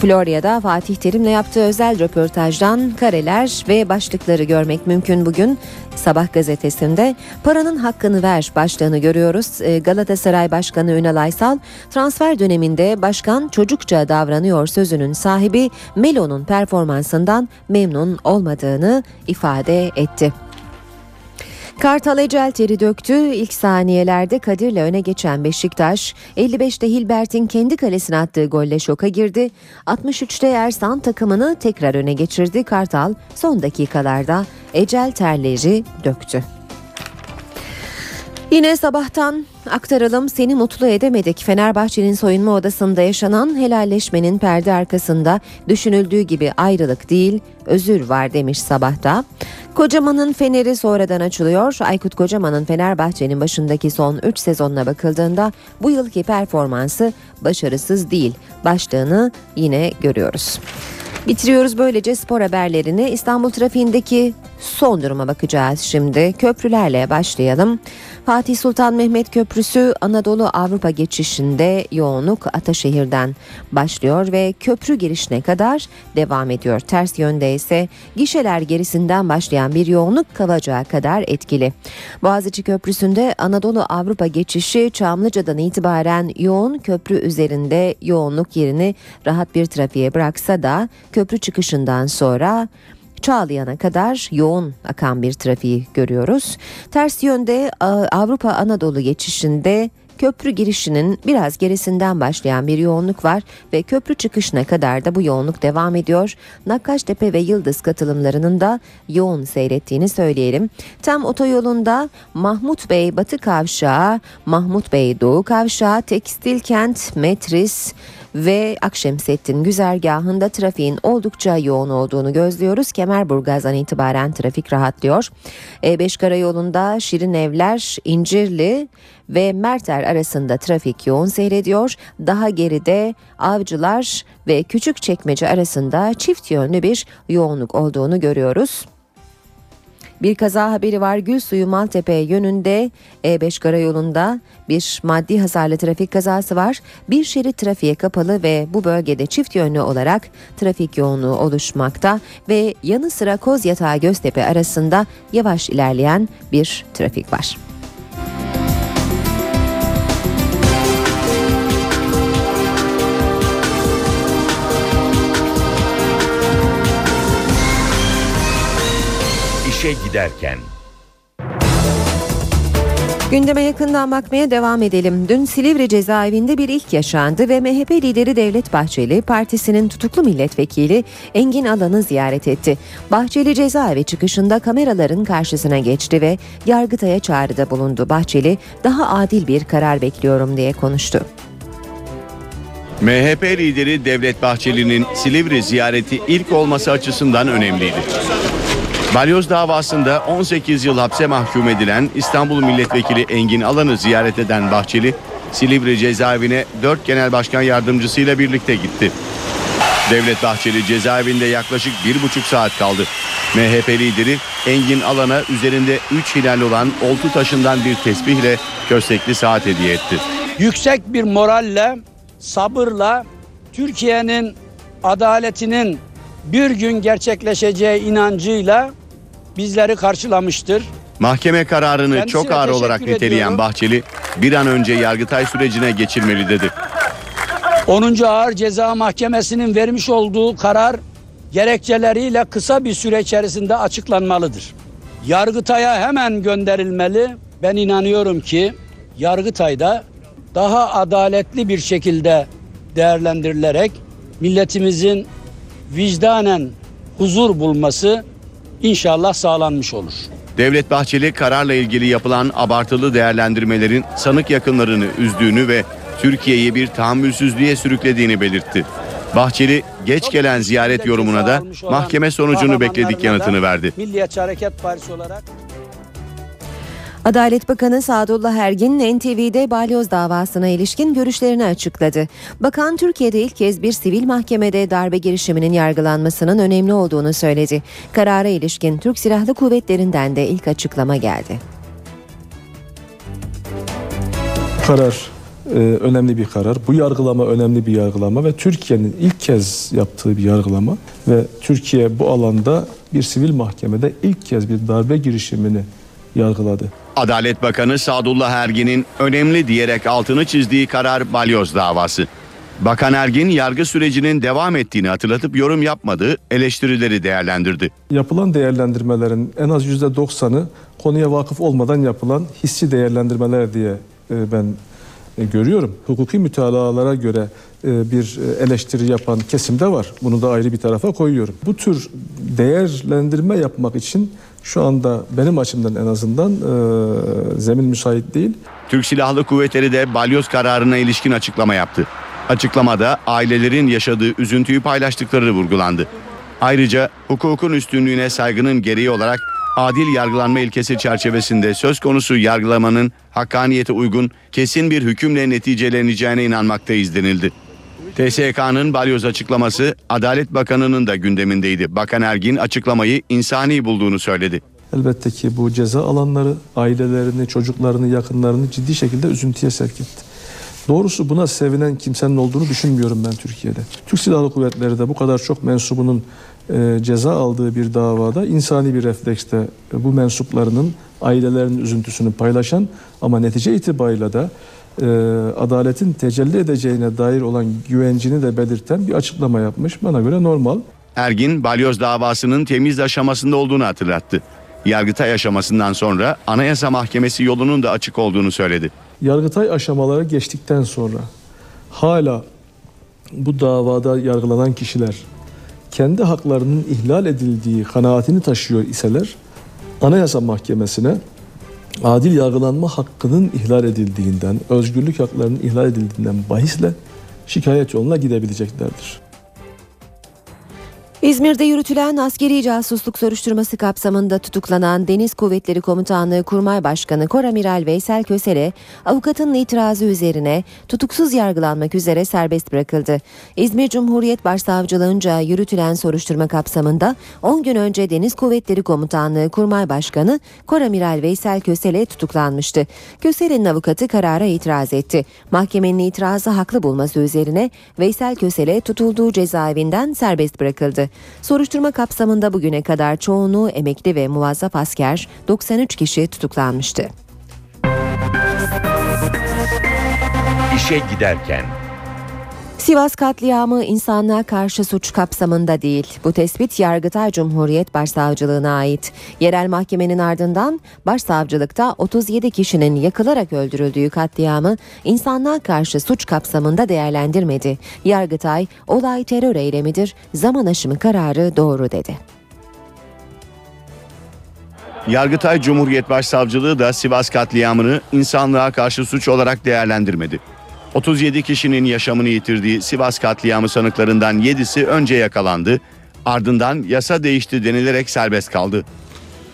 Florya'da Fatih Terim'le yaptığı özel röportajdan kareler ve başlıkları görmek mümkün bugün. Sabah gazetesinde paranın hakkını ver başlığını görüyoruz. Ee, Galatasaray Başkanı Ünal Aysal transfer döneminde başkan çocukça davranıyor sözünün sahibi Melo'nun performansından memnun olmadığını ifade etti. Kartal ecel teri döktü. İlk saniyelerde Kadir'le öne geçen Beşiktaş, 55'te Hilbert'in kendi kalesine attığı golle şoka girdi. 63'te Ersan takımını tekrar öne geçirdi. Kartal son dakikalarda ecel terleri döktü. Yine sabahtan aktaralım seni mutlu edemedik. Fenerbahçe'nin soyunma odasında yaşanan helalleşmenin perde arkasında düşünüldüğü gibi ayrılık değil özür var demiş sabahta. Kocaman'ın feneri sonradan açılıyor. Aykut Kocaman'ın Fenerbahçe'nin başındaki son 3 sezonuna bakıldığında bu yılki performansı başarısız değil. Başlığını yine görüyoruz. Bitiriyoruz böylece spor haberlerini. İstanbul trafiğindeki Son duruma bakacağız şimdi. Köprülerle başlayalım. Fatih Sultan Mehmet Köprüsü Anadolu Avrupa geçişinde yoğunluk Ataşehir'den başlıyor ve köprü girişine kadar devam ediyor. Ters yönde ise gişeler gerisinden başlayan bir yoğunluk Kavacık'a kadar etkili. Boğaziçi Köprüsü'nde Anadolu Avrupa geçişi Çamlıca'dan itibaren yoğun köprü üzerinde yoğunluk yerini rahat bir trafiğe bıraksa da köprü çıkışından sonra Çağlayan'a kadar yoğun akan bir trafiği görüyoruz. Ters yönde Avrupa Anadolu geçişinde köprü girişinin biraz gerisinden başlayan bir yoğunluk var ve köprü çıkışına kadar da bu yoğunluk devam ediyor. Nakkaştepe ve Yıldız katılımlarının da yoğun seyrettiğini söyleyelim. Tam otoyolunda Mahmut Bey Batı Kavşağı, Mahmut Bey Doğu Kavşağı, Tekstil Kent, Metris, ve Akşemsettin güzergahında trafiğin oldukça yoğun olduğunu gözlüyoruz. Kemerburgaz'dan itibaren trafik rahatlıyor. E5 karayolunda Şirin Evler, İncirli ve Merter arasında trafik yoğun seyrediyor. Daha geride Avcılar ve Küçükçekmece arasında çift yönlü bir yoğunluk olduğunu görüyoruz. Bir kaza haberi var Gülsuyu Maltepe yönünde E5 karayolunda bir maddi hasarlı trafik kazası var. Bir şerit trafiğe kapalı ve bu bölgede çift yönlü olarak trafik yoğunluğu oluşmakta ve yanı sıra Kozyatağı Göztepe arasında yavaş ilerleyen bir trafik var. İşe giderken. Gündeme yakından bakmaya devam edelim. Dün Silivri cezaevinde bir ilk yaşandı ve MHP lideri Devlet Bahçeli partisinin tutuklu milletvekili Engin Alan'ı ziyaret etti. Bahçeli cezaevi çıkışında kameraların karşısına geçti ve Yargıtay'a çağrıda bulundu. Bahçeli daha adil bir karar bekliyorum diye konuştu. MHP lideri Devlet Bahçeli'nin Silivri ziyareti ilk olması açısından önemliydi. Balyoz davasında 18 yıl hapse mahkum edilen İstanbul Milletvekili Engin Alan'ı ziyaret eden Bahçeli, Silivri cezaevine 4 genel başkan yardımcısıyla birlikte gitti. Devlet Bahçeli cezaevinde yaklaşık bir buçuk saat kaldı. MHP lideri Engin Alan'a üzerinde 3 hilal olan oltu taşından bir tesbihle köstekli saat hediye etti. Yüksek bir moralle, sabırla Türkiye'nin adaletinin bir gün gerçekleşeceği inancıyla bizleri karşılamıştır. Mahkeme kararını Kendisine çok ağır olarak niteleyen ediyorum. Bahçeli bir an önce Yargıtay sürecine geçilmeli dedi. 10. Ağır Ceza Mahkemesi'nin vermiş olduğu karar gerekçeleriyle kısa bir süre içerisinde açıklanmalıdır. Yargıtay'a hemen gönderilmeli. Ben inanıyorum ki Yargıtay'da daha adaletli bir şekilde değerlendirilerek milletimizin vicdanen huzur bulması inşallah sağlanmış olur. Devlet Bahçeli kararla ilgili yapılan abartılı değerlendirmelerin sanık yakınlarını üzdüğünü ve Türkiye'yi bir tahammülsüzlüğe sürüklediğini belirtti. Bahçeli geç gelen ziyaret yorumuna da mahkeme sonucunu bekledik yanıtını verdi. Milliyetçi Hareket Partisi olarak Adalet Bakanı Sadullah Ergin NTV'de balyoz davasına ilişkin görüşlerini açıkladı. Bakan Türkiye'de ilk kez bir sivil mahkemede darbe girişiminin yargılanmasının önemli olduğunu söyledi. Karara ilişkin Türk Silahlı Kuvvetleri'nden de ilk açıklama geldi. Karar e, önemli bir karar. Bu yargılama önemli bir yargılama ve Türkiye'nin ilk kez yaptığı bir yargılama ve Türkiye bu alanda bir sivil mahkemede ilk kez bir darbe girişimini yargıladı. Adalet Bakanı Sadullah Ergin'in önemli diyerek altını çizdiği karar balyoz davası. Bakan Ergin yargı sürecinin devam ettiğini hatırlatıp yorum yapmadığı eleştirileri değerlendirdi. Yapılan değerlendirmelerin en az %90'ı konuya vakıf olmadan yapılan hissi değerlendirmeler diye e, ben e, görüyorum. Hukuki mütalalara göre e, bir eleştiri yapan kesim de var. Bunu da ayrı bir tarafa koyuyorum. Bu tür değerlendirme yapmak için şu anda benim açımdan en azından e, zemin müsait değil. Türk Silahlı Kuvvetleri de balyoz kararına ilişkin açıklama yaptı. Açıklamada ailelerin yaşadığı üzüntüyü paylaştıkları vurgulandı. Ayrıca hukukun üstünlüğüne saygının gereği olarak adil yargılanma ilkesi çerçevesinde söz konusu yargılamanın hakkaniyete uygun kesin bir hükümle neticeleneceğine inanmaktayız denildi. TSK'nın balyoz açıklaması Adalet Bakanı'nın da gündemindeydi. Bakan Ergin açıklamayı insani bulduğunu söyledi. Elbette ki bu ceza alanları ailelerini, çocuklarını, yakınlarını ciddi şekilde üzüntüye sevk etti. Doğrusu buna sevinen kimsenin olduğunu düşünmüyorum ben Türkiye'de. Türk Silahlı Kuvvetleri de bu kadar çok mensubunun e, ceza aldığı bir davada insani bir refleksle e, bu mensuplarının ailelerinin üzüntüsünü paylaşan ama netice itibariyle de e, adaletin tecelli edeceğine dair olan güvencini de belirten bir açıklama yapmış. Bana göre normal. Ergin balyoz davasının temiz aşamasında olduğunu hatırlattı. Yargıtay aşamasından sonra Anayasa Mahkemesi yolunun da açık olduğunu söyledi. Yargıtay aşamaları geçtikten sonra hala bu davada yargılanan kişiler kendi haklarının ihlal edildiği kanaatini taşıyor iseler Anayasa Mahkemesi'ne adil yargılanma hakkının ihlal edildiğinden, özgürlük haklarının ihlal edildiğinden bahisle şikayet yoluna gidebileceklerdir. İzmir'de yürütülen askeri casusluk soruşturması kapsamında tutuklanan Deniz Kuvvetleri Komutanlığı Kurmay Başkanı Koramiral Veysel Kösele, avukatının itirazı üzerine tutuksuz yargılanmak üzere serbest bırakıldı. İzmir Cumhuriyet Başsavcılığınca yürütülen soruşturma kapsamında 10 gün önce Deniz Kuvvetleri Komutanlığı Kurmay Başkanı Koramiral Veysel Kösele tutuklanmıştı. Kösele'nin avukatı karara itiraz etti. Mahkemenin itirazı haklı bulması üzerine Veysel Kösele tutulduğu cezaevinden serbest bırakıldı. Soruşturma kapsamında bugüne kadar çoğunluğu emekli ve muvazzaf asker 93 kişi tutuklanmıştı. İşe giderken Sivas katliamı insanlığa karşı suç kapsamında değil. Bu tespit Yargıtay Cumhuriyet Başsavcılığına ait. Yerel mahkemenin ardından başsavcılıkta 37 kişinin yakılarak öldürüldüğü katliamı insanlığa karşı suç kapsamında değerlendirmedi. Yargıtay olay terör eylemidir, zaman aşımı kararı doğru dedi. Yargıtay Cumhuriyet Başsavcılığı da Sivas katliamını insanlığa karşı suç olarak değerlendirmedi. 37 kişinin yaşamını yitirdiği Sivas katliamı sanıklarından 7'si önce yakalandı, ardından yasa değişti denilerek serbest kaldı.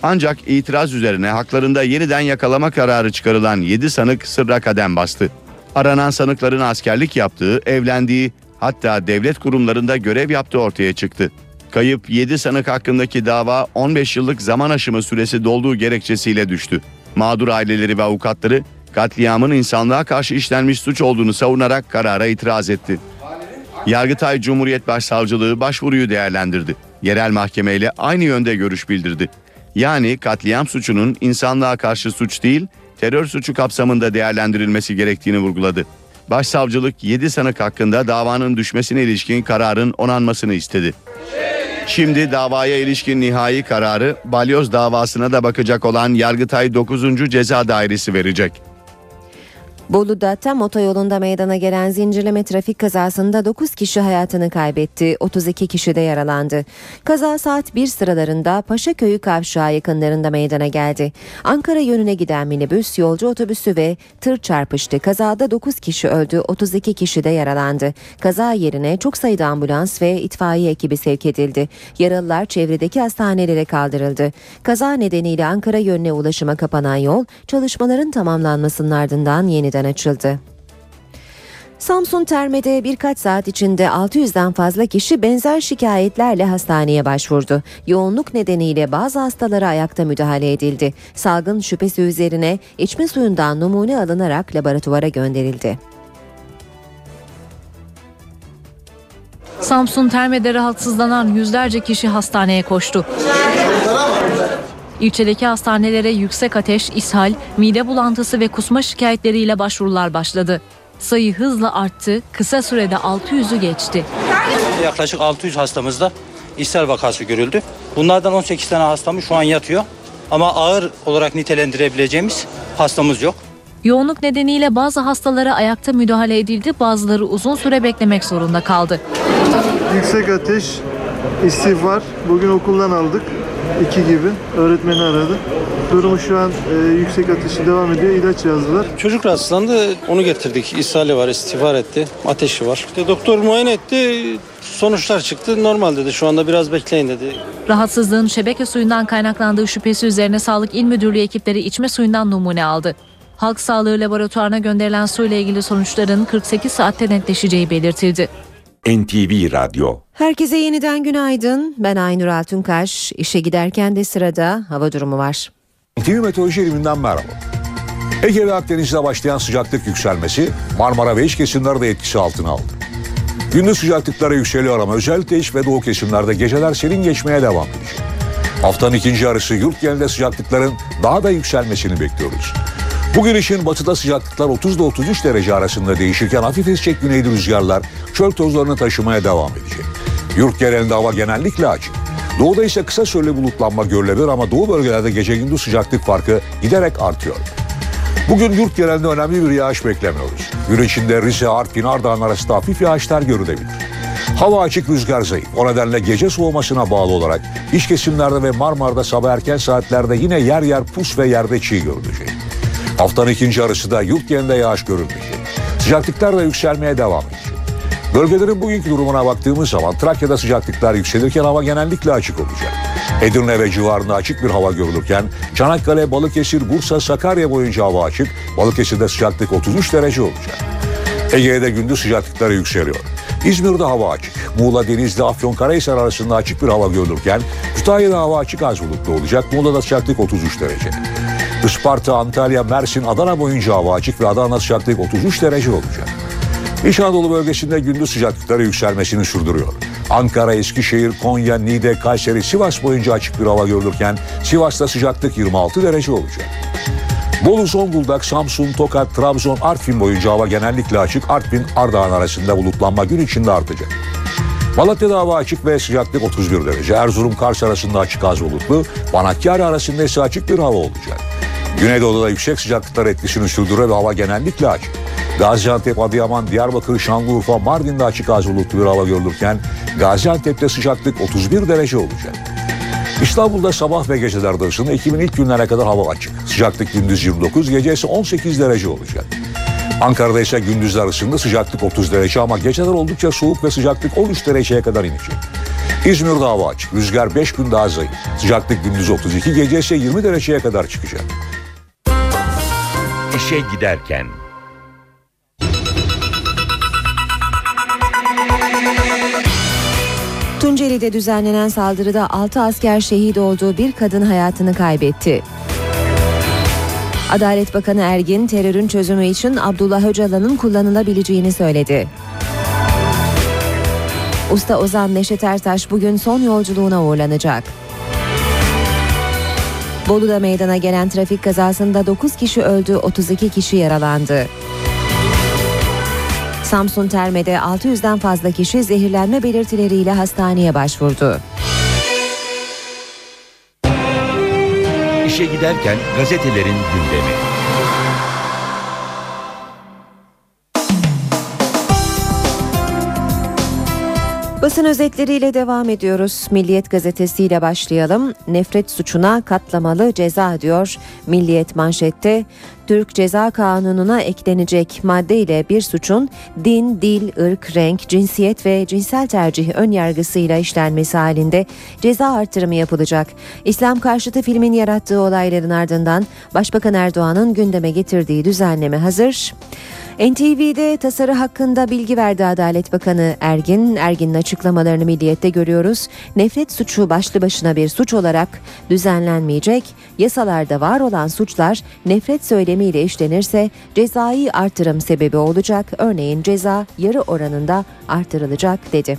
Ancak itiraz üzerine haklarında yeniden yakalama kararı çıkarılan 7 sanık sırra kadem bastı. Aranan sanıkların askerlik yaptığı, evlendiği, hatta devlet kurumlarında görev yaptığı ortaya çıktı. Kayıp 7 sanık hakkındaki dava 15 yıllık zaman aşımı süresi dolduğu gerekçesiyle düştü. Mağdur aileleri ve avukatları katliamın insanlığa karşı işlenmiş suç olduğunu savunarak karara itiraz etti. Yargıtay Cumhuriyet Başsavcılığı başvuruyu değerlendirdi. Yerel mahkemeyle aynı yönde görüş bildirdi. Yani katliam suçunun insanlığa karşı suç değil, terör suçu kapsamında değerlendirilmesi gerektiğini vurguladı. Başsavcılık 7 sanık hakkında davanın düşmesine ilişkin kararın onanmasını istedi. Şimdi davaya ilişkin nihai kararı balyoz davasına da bakacak olan Yargıtay 9. Ceza Dairesi verecek. Bolu'da tam otoyolunda meydana gelen zincirleme trafik kazasında 9 kişi hayatını kaybetti, 32 kişi de yaralandı. Kaza saat 1 sıralarında Paşaköy'ü kavşağı yakınlarında meydana geldi. Ankara yönüne giden minibüs, yolcu otobüsü ve tır çarpıştı. Kazada 9 kişi öldü, 32 kişi de yaralandı. Kaza yerine çok sayıda ambulans ve itfaiye ekibi sevk edildi. Yaralılar çevredeki hastanelere kaldırıldı. Kaza nedeniyle Ankara yönüne ulaşıma kapanan yol, çalışmaların tamamlanmasının ardından yeniden açıldı. Samsun Terme'de birkaç saat içinde 600'den fazla kişi benzer şikayetlerle hastaneye başvurdu. Yoğunluk nedeniyle bazı hastalara ayakta müdahale edildi. Salgın şüphesi üzerine içme suyundan numune alınarak laboratuvara gönderildi. Samsun Terme'de rahatsızlanan yüzlerce kişi hastaneye koştu. İlçedeki hastanelere yüksek ateş, ishal, mide bulantısı ve kusma şikayetleriyle başvurular başladı. Sayı hızla arttı, kısa sürede 600'ü geçti. Yaklaşık 600 hastamızda ishal vakası görüldü. Bunlardan 18 tane hastamız şu an yatıyor. Ama ağır olarak nitelendirebileceğimiz hastamız yok. Yoğunluk nedeniyle bazı hastalara ayakta müdahale edildi, bazıları uzun süre beklemek zorunda kaldı. Yüksek ateş, istifar. Bugün okuldan aldık. İki gibi. Öğretmeni aradı. Durumu şu an e, yüksek ateşi devam ediyor. İlaç yazdılar. Çocuk rahatsızlandı, onu getirdik. İshali var, istifar etti, ateşi var. İşte doktor muayene etti, sonuçlar çıktı. Normal dedi, şu anda biraz bekleyin dedi. Rahatsızlığın şebeke suyundan kaynaklandığı şüphesi üzerine Sağlık İl Müdürlüğü ekipleri içme suyundan numune aldı. Halk Sağlığı Laboratuvarına gönderilen suyla ilgili sonuçların 48 saatte netleşeceği belirtildi. NTV Radyo Herkese yeniden günaydın. Ben Aynur Altunkaş. İşe giderken de sırada hava durumu var. NTV Meteoroloji Eliminden merhaba. Ege ve Akdeniz'de başlayan sıcaklık yükselmesi Marmara ve iç kesimleri de etkisi altına aldı. Gündüz sıcaklıkları yükseliyor ama özellikle iç ve doğu kesimlerde geceler serin geçmeye devam edecek. Haftanın ikinci yarısı yurt genelinde sıcaklıkların daha da yükselmesini bekliyoruz. Bugün için batıda sıcaklıklar 30 ile 33 derece arasında değişirken hafif esecek güneyli rüzgarlar çöl tozlarını taşımaya devam edecek. Yurt genelinde hava genellikle açık. Doğuda ise kısa süreli bulutlanma görülebilir ama doğu bölgelerde gece gündüz sıcaklık farkı giderek artıyor. Bugün yurt genelinde önemli bir yağış beklemiyoruz. Gün içinde Rize, Artvin, Ardahan arasında hafif yağışlar görülebilir. Hava açık rüzgar zayıf. O nedenle gece soğumasına bağlı olarak iç kesimlerde ve Marmara'da sabah erken saatlerde yine yer yer pus ve yerde çiğ görülecek. Haftanın ikinci yarısı da yurt genelinde yağış görülmeyecek. Sıcaklıklar da yükselmeye devam edecek. Bölgelerin bugünkü durumuna baktığımız zaman Trakya'da sıcaklıklar yükselirken hava genellikle açık olacak. Edirne ve civarında açık bir hava görülürken Çanakkale, Balıkesir, Bursa, Sakarya boyunca hava açık. Balıkesir'de sıcaklık 33 derece olacak. Ege'de gündüz sıcaklıkları yükseliyor. İzmir'de hava açık. Muğla, Denizli, Afyonkarahisar arasında açık bir hava görülürken Kütahya'da hava açık az bulutlu olacak. Muğla'da sıcaklık 33 derece. Isparta, Antalya, Mersin, Adana boyunca hava açık ve Adana sıcaklık 33 derece olacak. İç Anadolu bölgesinde gündüz sıcaklıkları yükselmesini sürdürüyor. Ankara, Eskişehir, Konya, Niğde, Kayseri, Sivas boyunca açık bir hava görülürken Sivas'ta sıcaklık 26 derece olacak. Bolu, Zonguldak, Samsun, Tokat, Trabzon, Artvin boyunca hava genellikle açık. Artvin, Ardahan arasında bulutlanma gün içinde artacak. Malatya'da hava açık ve sıcaklık 31 derece. Erzurum, Kars arasında açık az bulutlu. Banakkari arasında ise açık bir hava olacak. Güneydoğu'da yüksek sıcaklıklar etkisini sürdürüyor ve hava genellikle açık. Gaziantep, Adıyaman, Diyarbakır, Şanlıurfa, Mardin'de açık az bulutlu bir hava görülürken Gaziantep'te sıcaklık 31 derece olacak. İstanbul'da sabah ve geceler ısınma Ekim'in ilk günlerine kadar hava açık. Sıcaklık gündüz 29, gece ise 18 derece olacak. Ankara'da ise gündüzler ısındı sıcaklık 30 derece ama geceler oldukça soğuk ve sıcaklık 13 dereceye kadar inecek. İzmir'de hava açık. Rüzgar 5 gün daha zayıf. Sıcaklık gündüz 32, gece ise 20 dereceye kadar çıkacak. İşe giderken Tunceli'de düzenlenen saldırıda 6 asker şehit olduğu bir kadın hayatını kaybetti. Adalet Bakanı Ergin terörün çözümü için Abdullah Öcalan'ın kullanılabileceğini söyledi. Usta Ozan Neşet Ertaş bugün son yolculuğuna uğurlanacak. Bolu'da meydana gelen trafik kazasında 9 kişi öldü, 32 kişi yaralandı. Samsun Terme'de 600'den fazla kişi zehirlenme belirtileriyle hastaneye başvurdu. İşe giderken gazetelerin gündemi. Basın özetleriyle devam ediyoruz. Milliyet gazetesiyle başlayalım. Nefret suçuna katlamalı ceza diyor. Milliyet manşette Türk Ceza Kanunu'na eklenecek madde ile bir suçun din, dil, ırk, renk, cinsiyet ve cinsel tercih ön yargısıyla işlenmesi halinde ceza artırımı yapılacak. İslam karşıtı filmin yarattığı olayların ardından Başbakan Erdoğan'ın gündeme getirdiği düzenleme hazır. NTV'de tasarı hakkında bilgi verdi Adalet Bakanı Ergin. Ergin'in açıklamalarını Milliyet'te görüyoruz. Nefret suçu başlı başına bir suç olarak düzenlenmeyecek. Yasalarda var olan suçlar nefret söylemiyle işlenirse cezai artırım sebebi olacak. Örneğin ceza yarı oranında artırılacak dedi.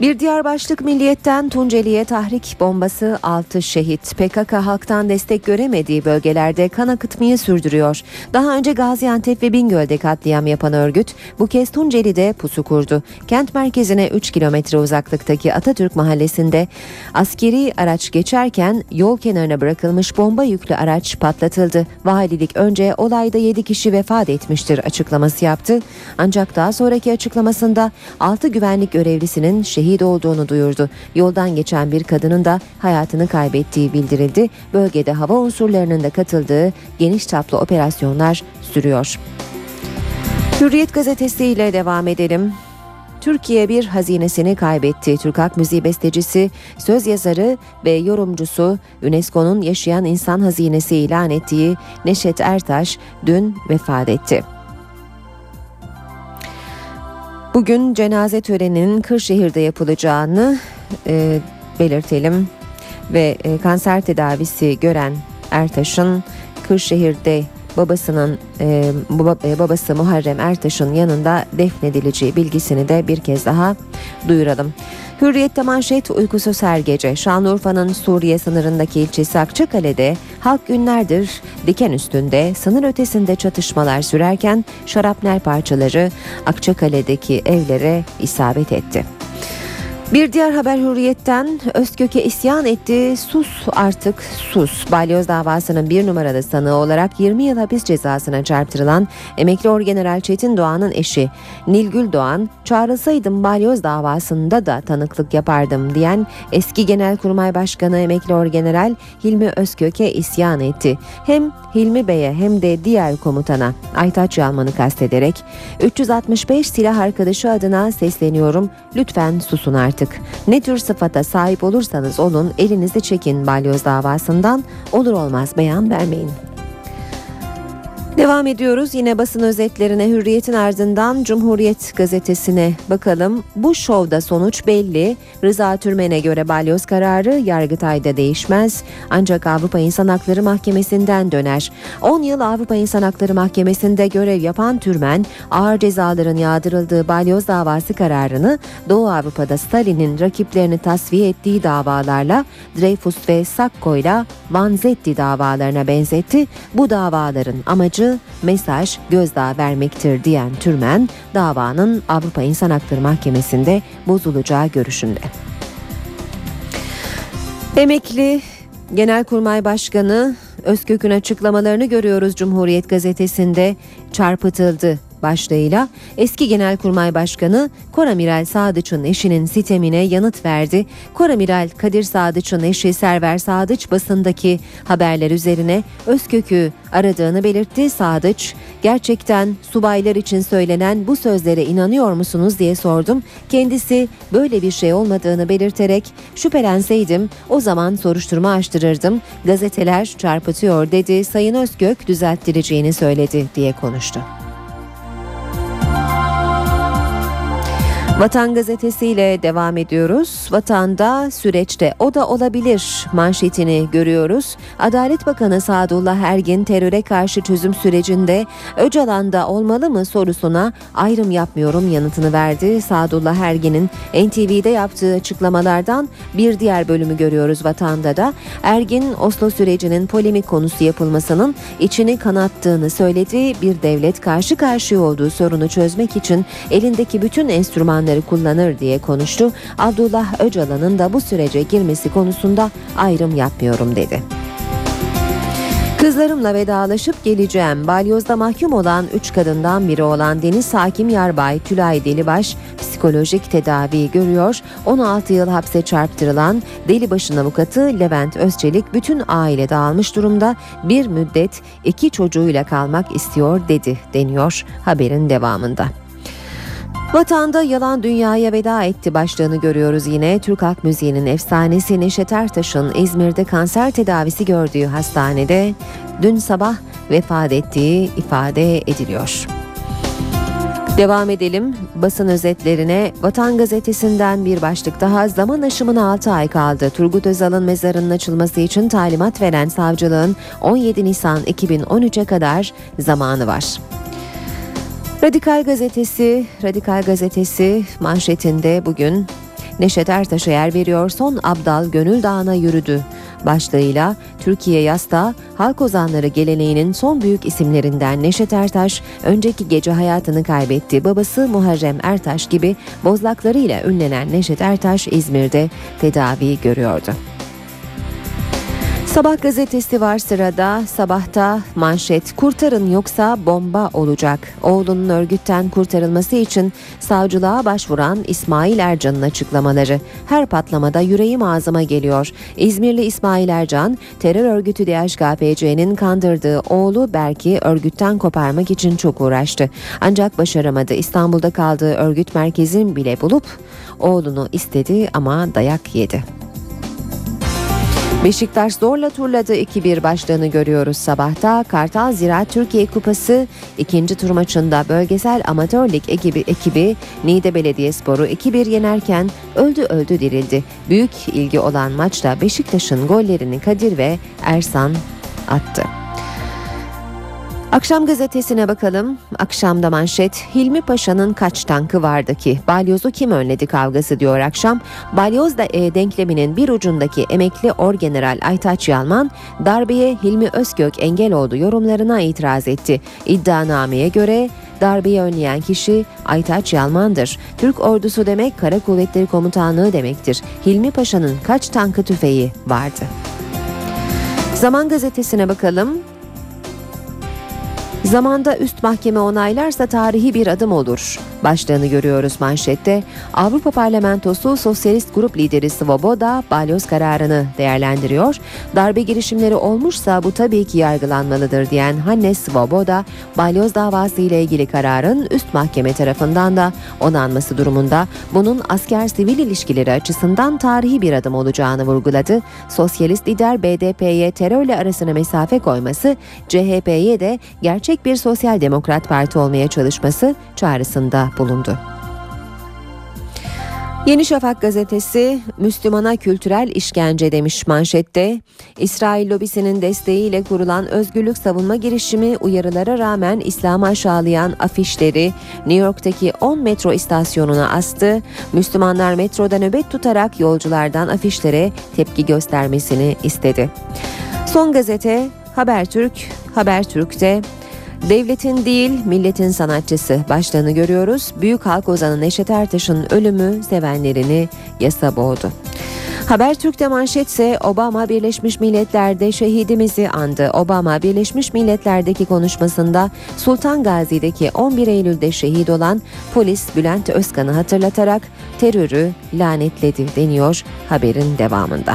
Bir diğer başlık Milliyet'ten Tunceli'ye tahrik bombası 6 şehit. PKK halktan destek göremediği bölgelerde kan akıtmayı sürdürüyor. Daha önce Gaziantep ve Bingöl'de katliam yapan örgüt bu kez Tunceli'de pusu kurdu. Kent merkezine 3 kilometre uzaklıktaki Atatürk mahallesinde askeri araç geçerken yol kenarına bırakılmış bomba yüklü araç patlatıldı. Valilik önce olayda 7 kişi vefat etmiştir açıklaması yaptı. Ancak daha sonraki açıklamasında 6 güvenlik görevlisinin şehit şehit olduğunu duyurdu. Yoldan geçen bir kadının da hayatını kaybettiği bildirildi. Bölgede hava unsurlarının da katıldığı geniş çaplı operasyonlar sürüyor. Hürriyet gazetesiyle devam edelim. Türkiye bir hazinesini kaybetti. Türk Halk Müziği bestecisi, söz yazarı ve yorumcusu UNESCO'nun Yaşayan İnsan Hazinesi ilan ettiği Neşet Ertaş dün vefat etti. Bugün cenaze töreninin Kırşehir'de yapılacağını e, belirtelim ve e, kanser tedavisi gören Ertaş'ın Kırşehir'de babasının e, baba, e, babası Muharrem Ertaş'ın yanında defnedileceği bilgisini de bir kez daha duyuralım. Hürriyette manşet uykusuz her gece. Şanlıurfa'nın Suriye sınırındaki ilçesi Akçakale'de halk günlerdir diken üstünde sınır ötesinde çatışmalar sürerken şarapnel parçaları Akçakale'deki evlere isabet etti. Bir diğer haber hürriyetten Özkök'e isyan etti. Sus artık sus. Balyoz davasının bir numaralı sanığı olarak 20 yıl hapis cezasına çarptırılan emekli orgeneral Çetin Doğan'ın eşi Nilgül Doğan, çağrılsaydım balyoz davasında da tanıklık yapardım diyen eski Genelkurmay Başkanı emekli orgeneral Hilmi Özkök'e isyan etti. Hem Hilmi Bey'e hem de diğer komutana Aytaç Yalman'ı kastederek 365 silah arkadaşı adına sesleniyorum. Lütfen susun artık. Ne tür sıfata sahip olursanız olun elinizi çekin balyoz davasından olur olmaz beyan vermeyin. Devam ediyoruz yine basın özetlerine Hürriyet'in ardından Cumhuriyet gazetesine bakalım. Bu şovda sonuç belli. Rıza Türmen'e göre balyoz kararı Yargıtay'da değişmez. Ancak Avrupa İnsan Hakları Mahkemesi'nden döner. 10 yıl Avrupa İnsan Hakları Mahkemesi'nde görev yapan Türmen, ağır cezaların yağdırıldığı balyoz davası kararını Doğu Avrupa'da Stalin'in rakiplerini tasfiye ettiği davalarla Dreyfus ve Sakko'yla Vanzetti davalarına benzetti. Bu davaların amacı mesaj gözdağı vermektir diyen Türmen davanın Avrupa İnsan Hakları Mahkemesi'nde bozulacağı görüşünde. Emekli Genelkurmay Başkanı Özkök'ün açıklamalarını görüyoruz Cumhuriyet Gazetesi'nde çarpıtıldı başlığıyla eski Genelkurmay Başkanı Koramiral Sadıç'ın eşinin sitemine yanıt verdi. Koramiral Kadir Sadıç'ın eşi Server Sadıç basındaki haberler üzerine Özkök'ü aradığını belirtti. Sadıç, gerçekten subaylar için söylenen bu sözlere inanıyor musunuz diye sordum. Kendisi böyle bir şey olmadığını belirterek şüphelenseydim o zaman soruşturma açtırırdım. Gazeteler çarpıtıyor dedi. Sayın Özgök düzelttireceğini söyledi diye konuştu. Vatan gazetesiyle devam ediyoruz. Vatanda süreçte o da olabilir manşetini görüyoruz. Adalet Bakanı Sadullah Ergin teröre karşı çözüm sürecinde Öcalan'da olmalı mı sorusuna ayrım yapmıyorum yanıtını verdi. Sadullah Ergin'in NTV'de yaptığı açıklamalardan bir diğer bölümü görüyoruz vatanda da. Ergin Oslo sürecinin polemik konusu yapılmasının içini kanattığını söyledi. Bir devlet karşı karşıya olduğu sorunu çözmek için elindeki bütün enstrüman kullanır diye konuştu. Abdullah Öcalan'ın da bu sürece girmesi konusunda ayrım yapmıyorum dedi. Kızlarımla vedalaşıp geleceğim. Balyoz'da mahkum olan 3 kadından biri olan Deniz Hakim Yarbay Tülay Delibaş psikolojik tedavi görüyor. 16 yıl hapse çarptırılan Delibaş'ın avukatı Levent Özçelik bütün aile dağılmış durumda bir müddet iki çocuğuyla kalmak istiyor dedi deniyor haberin devamında. Vatanda yalan dünyaya veda etti başlığını görüyoruz yine. Türk halk müziğinin efsanesi Neşet Ertaş'ın İzmir'de kanser tedavisi gördüğü hastanede dün sabah vefat ettiği ifade ediliyor. Devam edelim basın özetlerine. Vatan Gazetesi'nden bir başlık daha zaman aşımına 6 ay kaldı. Turgut Özal'ın mezarının açılması için talimat veren savcılığın 17 Nisan 2013'e kadar zamanı var. Radikal Gazetesi, Radikal Gazetesi manşetinde bugün Neşet Ertaş'a yer veriyor. Son Abdal Gönül Dağı'na yürüdü başlığıyla Türkiye Yasta halk ozanları geleneğinin son büyük isimlerinden Neşet Ertaş önceki gece hayatını kaybetti. Babası Muharrem Ertaş gibi bozlaklarıyla ünlenen Neşet Ertaş İzmir'de tedavi görüyordu. Sabah gazetesi var sırada. Sabahta manşet kurtarın yoksa bomba olacak. Oğlunun örgütten kurtarılması için savcılığa başvuran İsmail Ercan'ın açıklamaları. Her patlamada yüreğim ağzıma geliyor. İzmirli İsmail Ercan terör örgütü DHKPC'nin kandırdığı oğlu Berk'i örgütten koparmak için çok uğraştı. Ancak başaramadı. İstanbul'da kaldığı örgüt merkezin bile bulup oğlunu istedi ama dayak yedi. Beşiktaş zorla turladı 2-1 başlığını görüyoruz sabahta. Kartal Ziraat Türkiye Kupası ikinci tur maçında bölgesel amatör lig ekibi, ekibi Niğde Belediyespor'u 2-1 yenerken öldü öldü dirildi. Büyük ilgi olan maçta Beşiktaş'ın gollerini Kadir ve Ersan attı. Akşam gazetesine bakalım. Akşamda manşet Hilmi Paşa'nın kaç tankı vardı ki? Balyozu kim önledi kavgası diyor akşam. Balyoz da e, denkleminin bir ucundaki emekli Orgeneral Aytaç Yalman darbeye Hilmi Özgök engel oldu yorumlarına itiraz etti. İddianameye göre darbeyi önleyen kişi Aytaç Yalman'dır. Türk ordusu demek Kara Kuvvetleri Komutanlığı demektir. Hilmi Paşa'nın kaç tankı tüfeği vardı? Zaman gazetesine bakalım. Zamanda üst mahkeme onaylarsa tarihi bir adım olur. Başlığını görüyoruz manşette. Avrupa Parlamentosu Sosyalist Grup Lideri Svoboda balyoz kararını değerlendiriyor. Darbe girişimleri olmuşsa bu tabii ki yargılanmalıdır diyen Hannes Svoboda, balyoz davası ile ilgili kararın üst mahkeme tarafından da onanması durumunda bunun asker-sivil ilişkileri açısından tarihi bir adım olacağını vurguladı. Sosyalist lider BDP'ye terörle arasına mesafe koyması, CHP'ye de gerçek bir sosyal demokrat parti olmaya çalışması çağrısında bulundu. Yeni Şafak gazetesi Müslümana kültürel işkence demiş manşette. İsrail lobisinin desteğiyle kurulan özgürlük savunma girişimi uyarılara rağmen İslam'ı aşağılayan afişleri New York'taki 10 metro istasyonuna astı. Müslümanlar metroda nöbet tutarak yolculardan afişlere tepki göstermesini istedi. Son gazete Habertürk, Habertürk'te Devletin değil milletin sanatçısı başlığını görüyoruz. Büyük halk ozanı Neşet Ertaş'ın ölümü sevenlerini yasa boğdu. Habertürk'te manşetse Obama Birleşmiş Milletler'de şehidimizi andı. Obama Birleşmiş Milletler'deki konuşmasında Sultan Gazi'deki 11 Eylül'de şehit olan polis Bülent Özkan'ı hatırlatarak terörü lanetledi deniyor haberin devamında.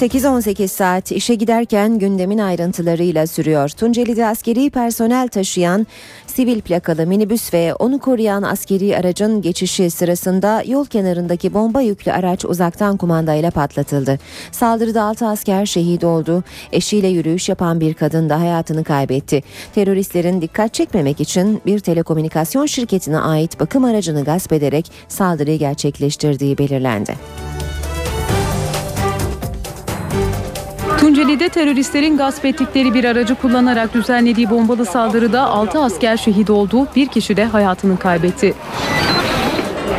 ...8-18 saat işe giderken gündemin ayrıntılarıyla sürüyor. Tunceli'de askeri personel taşıyan sivil plakalı minibüs ve onu koruyan askeri aracın geçişi sırasında yol kenarındaki bomba yüklü araç uzaktan kumandayla patlatıldı. Saldırıda 6 asker şehit oldu. Eşiyle yürüyüş yapan bir kadın da hayatını kaybetti. Teröristlerin dikkat çekmemek için bir telekomünikasyon şirketine ait bakım aracını gasp ederek saldırıyı gerçekleştirdiği belirlendi. Tunceli'de teröristlerin gasp ettikleri bir aracı kullanarak düzenlediği bombalı saldırıda 6 asker şehit oldu, bir kişi de hayatını kaybetti.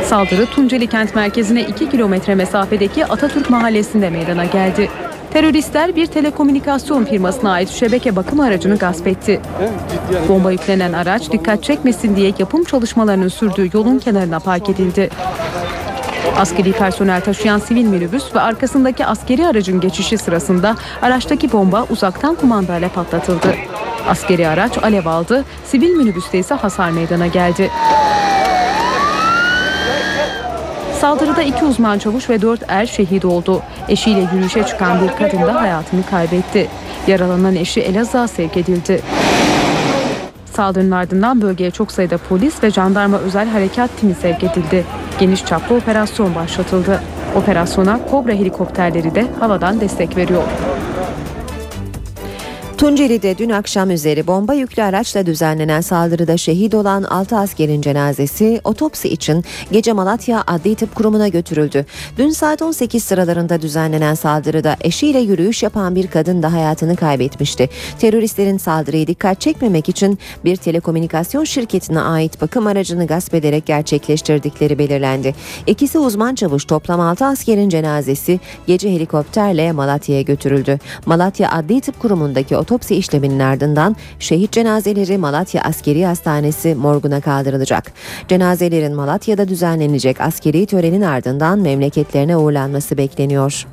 Saldırı Tunceli kent merkezine 2 kilometre mesafedeki Atatürk mahallesinde meydana geldi. Teröristler bir telekomünikasyon firmasına ait şebeke bakım aracını gasp etti. Bomba yüklenen araç dikkat çekmesin diye yapım çalışmalarının sürdüğü yolun kenarına park edildi. Askeri personel taşıyan sivil minibüs ve arkasındaki askeri aracın geçişi sırasında araçtaki bomba uzaktan kumandayla patlatıldı. Askeri araç alev aldı, sivil minibüste ise hasar meydana geldi. Saldırıda iki uzman çavuş ve dört er şehit oldu. Eşiyle yürüyüşe çıkan bir kadın da hayatını kaybetti. Yaralanan eşi Elazığ'a sevk edildi. Saldırının ardından bölgeye çok sayıda polis ve jandarma özel harekat timi sevk edildi. Geniş çaplı operasyon başlatıldı. Operasyona Kobra helikopterleri de havadan destek veriyor. Tunceli'de dün akşam üzeri bomba yüklü araçla düzenlenen saldırıda şehit olan 6 askerin cenazesi otopsi için gece Malatya Adli Tıp Kurumu'na götürüldü. Dün saat 18 sıralarında düzenlenen saldırıda eşiyle yürüyüş yapan bir kadın da hayatını kaybetmişti. Teröristlerin saldırıyı dikkat çekmemek için bir telekomünikasyon şirketine ait bakım aracını gasp ederek gerçekleştirdikleri belirlendi. İkisi uzman çavuş toplam 6 askerin cenazesi gece helikopterle Malatya'ya götürüldü. Malatya Adli Tıp Kurumu'ndaki otopsi işleminin ardından şehit cenazeleri Malatya Askeri Hastanesi morguna kaldırılacak. Cenazelerin Malatya'da düzenlenecek askeri törenin ardından memleketlerine uğurlanması bekleniyor.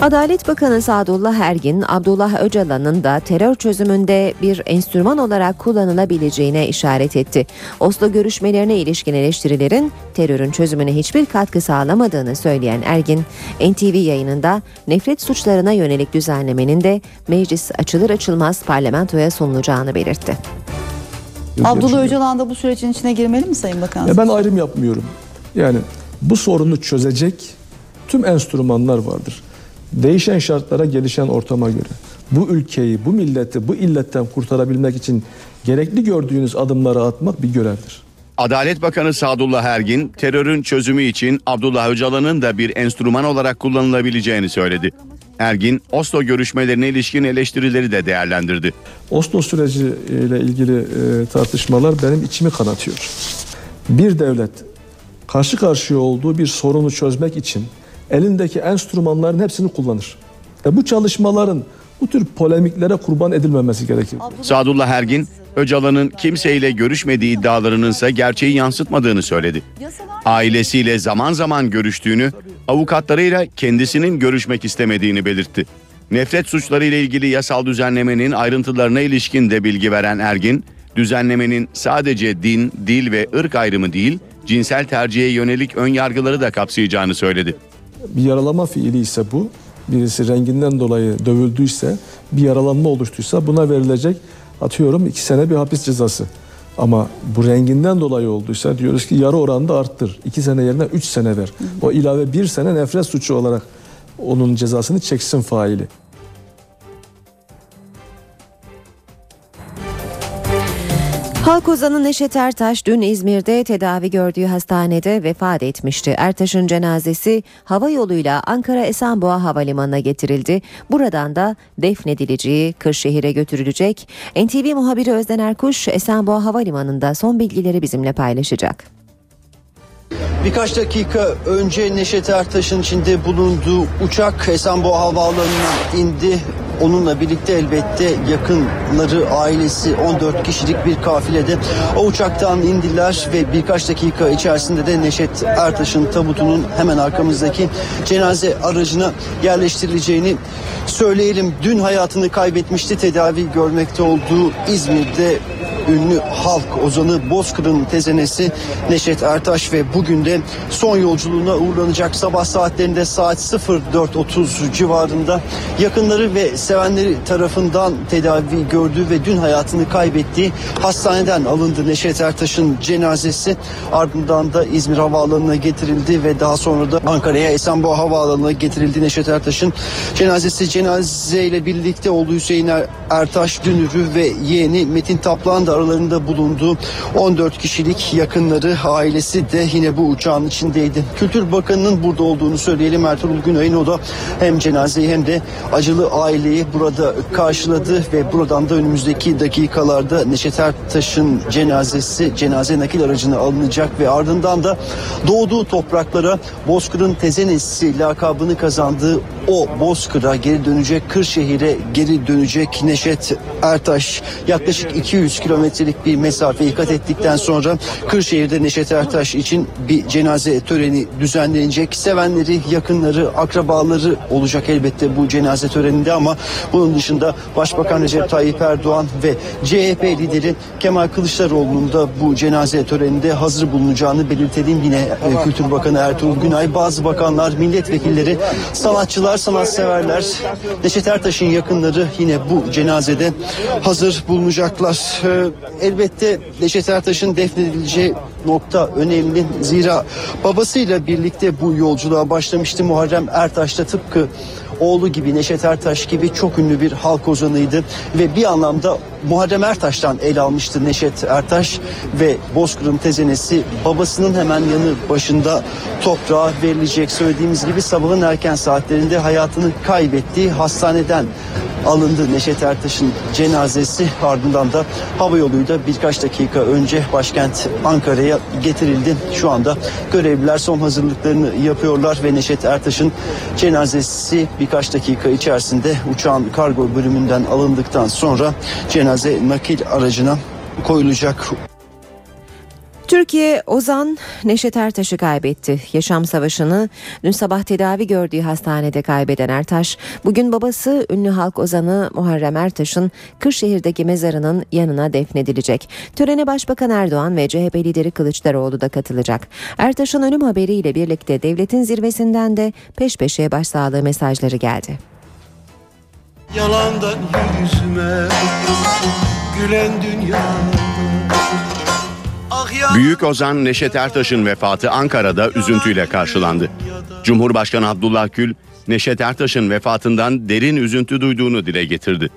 Adalet Bakanı Sadullah Ergin, Abdullah Öcalan'ın da terör çözümünde bir enstrüman olarak kullanılabileceğine işaret etti. Oslo görüşmelerine ilişkin eleştirilerin terörün çözümüne hiçbir katkı sağlamadığını söyleyen Ergin, NTV yayınında nefret suçlarına yönelik düzenlemenin de meclis açılır açılmaz parlamentoya sunulacağını belirtti. Abdullah Öcalan da bu sürecin içine girmeli mi Sayın Bakan? Ya ben ayrım yapmıyorum. Yani Bu sorunu çözecek tüm enstrümanlar vardır. Değişen şartlara, gelişen ortama göre bu ülkeyi, bu milleti bu illetten kurtarabilmek için gerekli gördüğünüz adımları atmak bir görevdir. Adalet Bakanı Sadullah Ergin terörün çözümü için Abdullah Öcalan'ın da bir enstrüman olarak kullanılabileceğini söyledi. Ergin, Oslo görüşmelerine ilişkin eleştirileri de değerlendirdi. Oslo süreci ile ilgili e, tartışmalar benim içimi kanatıyor. Bir devlet karşı karşıya olduğu bir sorunu çözmek için elindeki enstrümanların hepsini kullanır. E bu çalışmaların bu tür polemiklere kurban edilmemesi gerekir. Sadullah Ergin, Öcalan'ın kimseyle görüşmediği iddialarının ise gerçeği yansıtmadığını söyledi. Ailesiyle zaman zaman görüştüğünü, avukatlarıyla kendisinin görüşmek istemediğini belirtti. Nefret suçları ile ilgili yasal düzenlemenin ayrıntılarına ilişkin de bilgi veren Ergin, düzenlemenin sadece din, dil ve ırk ayrımı değil, cinsel tercihe yönelik ön yargıları da kapsayacağını söyledi. Bir yaralama fiili ise bu. Birisi renginden dolayı dövüldüyse, bir yaralanma oluştuysa buna verilecek atıyorum iki sene bir hapis cezası. Ama bu renginden dolayı olduysa diyoruz ki yarı oranda arttır. iki sene yerine üç sene ver. O ilave bir sene nefret suçu olarak onun cezasını çeksin faili. Halk ozanı Neşet Ertaş dün İzmir'de tedavi gördüğü hastanede vefat etmişti. Ertaş'ın cenazesi hava yoluyla Ankara Esenboğa Havalimanı'na getirildi. Buradan da defnedileceği Kırşehir'e götürülecek. NTV muhabiri Özden Erkuş Esenboğa Havalimanı'nda son bilgileri bizimle paylaşacak. Birkaç dakika önce Neşet Ertaş'ın içinde bulunduğu uçak Esenboğa Havaalanı'na indi. Onunla birlikte elbette yakınları, ailesi 14 kişilik bir kafilede o uçaktan indiler ve birkaç dakika içerisinde de Neşet Ertaş'ın tabutunun hemen arkamızdaki cenaze aracına yerleştirileceğini söyleyelim. Dün hayatını kaybetmişti tedavi görmekte olduğu İzmir'de ünlü halk ozanı Bozkır'ın tezenesi Neşet Ertaş ve bugün de son yolculuğuna uğurlanacak. Sabah saatlerinde saat 04.30 civarında yakınları ve sevenleri tarafından tedavi gördüğü ve dün hayatını kaybettiği hastaneden alındı Neşet Ertaş'ın cenazesi. Ardından da İzmir Havaalanı'na getirildi ve daha sonra da Ankara'ya Esenboğa Havaalanı'na getirildi Neşet Ertaş'ın cenazesi. Cenazeyle birlikte olduğu Hüseyin Ertaş Dünürü ve yeğeni Metin Taplan da aralarında bulunduğu 14 kişilik yakınları ailesi de yine bu uçağın içindeydi. Kültür Bakanı'nın burada olduğunu söyleyelim Ertuğrul Günay'ın o da hem cenazeyi hem de acılı aileyi burada karşıladı ve buradan da önümüzdeki dakikalarda Neşet Ertaş'ın cenazesi cenaze nakil aracına alınacak ve ardından da doğduğu topraklara Bozkır'ın tezenesi lakabını kazandığı o Bozkır'a geri dönecek Kırşehir'e geri dönecek Neşet Ertaş yaklaşık 200 kilometrelik bir mesafeyi kat ettikten sonra Kırşehir'de Neşet Ertaş için bir cenaze töreni düzenlenecek. Sevenleri, yakınları, akrabaları olacak elbette bu cenaze töreninde ama bunun dışında Başbakan Recep Tayyip Erdoğan ve CHP lideri Kemal Kılıçdaroğlu'nun da bu cenaze töreninde hazır bulunacağını belirtelim. Yine e, Kültür Bakanı Ertuğrul Günay, bazı bakanlar, milletvekilleri, sanatçılar, sanatseverler, Neşet Ertaş'ın yakınları yine bu cenazede hazır bulunacaklar. E, elbette Neşet Ertaş'ın defnedileceği nokta önemli. Zira babasıyla birlikte bu yolculuğa başlamıştı Muharrem Ertaş da tıpkı oğlu gibi Neşet Ertaş gibi çok ünlü bir halk ozanıydı ve bir anlamda Muharrem Ertaş'tan el almıştı Neşet Ertaş ve Bozkır'ın tezenesi babasının hemen yanı başında toprağa verilecek söylediğimiz gibi sabahın erken saatlerinde hayatını kaybettiği hastaneden alındı Neşet Ertaş'ın cenazesi ardından da hava yoluyla birkaç dakika önce başkent Ankara'ya getirildi. Şu anda görevliler son hazırlıklarını yapıyorlar ve Neşet Ertaş'ın cenazesi birkaç dakika içerisinde uçağın kargo bölümünden alındıktan sonra cenaze nakil aracına koyulacak. Türkiye Ozan Neşet Ertaş'ı kaybetti. Yaşam savaşını dün sabah tedavi gördüğü hastanede kaybeden Ertaş, bugün babası ünlü halk ozanı Muharrem Ertaş'ın Kırşehir'deki mezarının yanına defnedilecek. Törene Başbakan Erdoğan ve CHP lideri Kılıçdaroğlu da katılacak. Ertaş'ın ölüm haberiyle birlikte devletin zirvesinden de peş peşe başsağlığı mesajları geldi. Yalandan yüzüme gülen dünya Ah Büyük Ozan Neşet Ertaş'ın vefatı Ankara'da üzüntüyle karşılandı. Cumhurbaşkanı Abdullah Gül, Neşet Ertaş'ın vefatından derin üzüntü duyduğunu dile getirdi.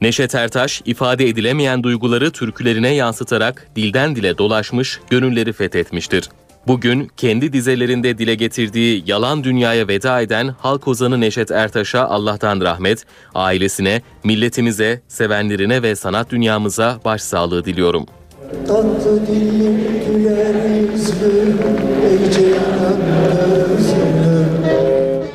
Neşet Ertaş, ifade edilemeyen duyguları türkülerine yansıtarak dilden dile dolaşmış, gönülleri fethetmiştir. Bugün kendi dizelerinde dile getirdiği yalan dünyaya veda eden halk ozanı Neşet Ertaş'a Allah'tan rahmet, ailesine, milletimize, sevenlerine ve sanat dünyamıza başsağlığı diliyorum. Tatlı dillim güler yüzlüm Ey ceylan gözlüm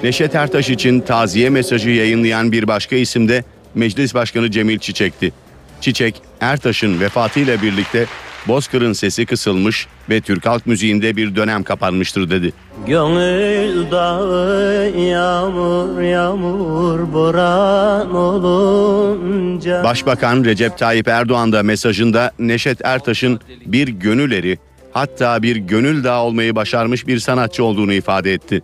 Neşet Ertaş için taziye mesajı yayınlayan bir başka isim de Meclis Başkanı Cemil Çiçek'ti. Çiçek, Ertaş'ın vefatıyla birlikte Bozkır'ın sesi kısılmış ve Türk halk müziğinde bir dönem kapanmıştır dedi. Gönül dağı yağmur yağmur boran olunca Başbakan Recep Tayyip Erdoğan da mesajında Neşet Ertaş'ın bir gönül eri, hatta bir gönül dağı olmayı başarmış bir sanatçı olduğunu ifade etti.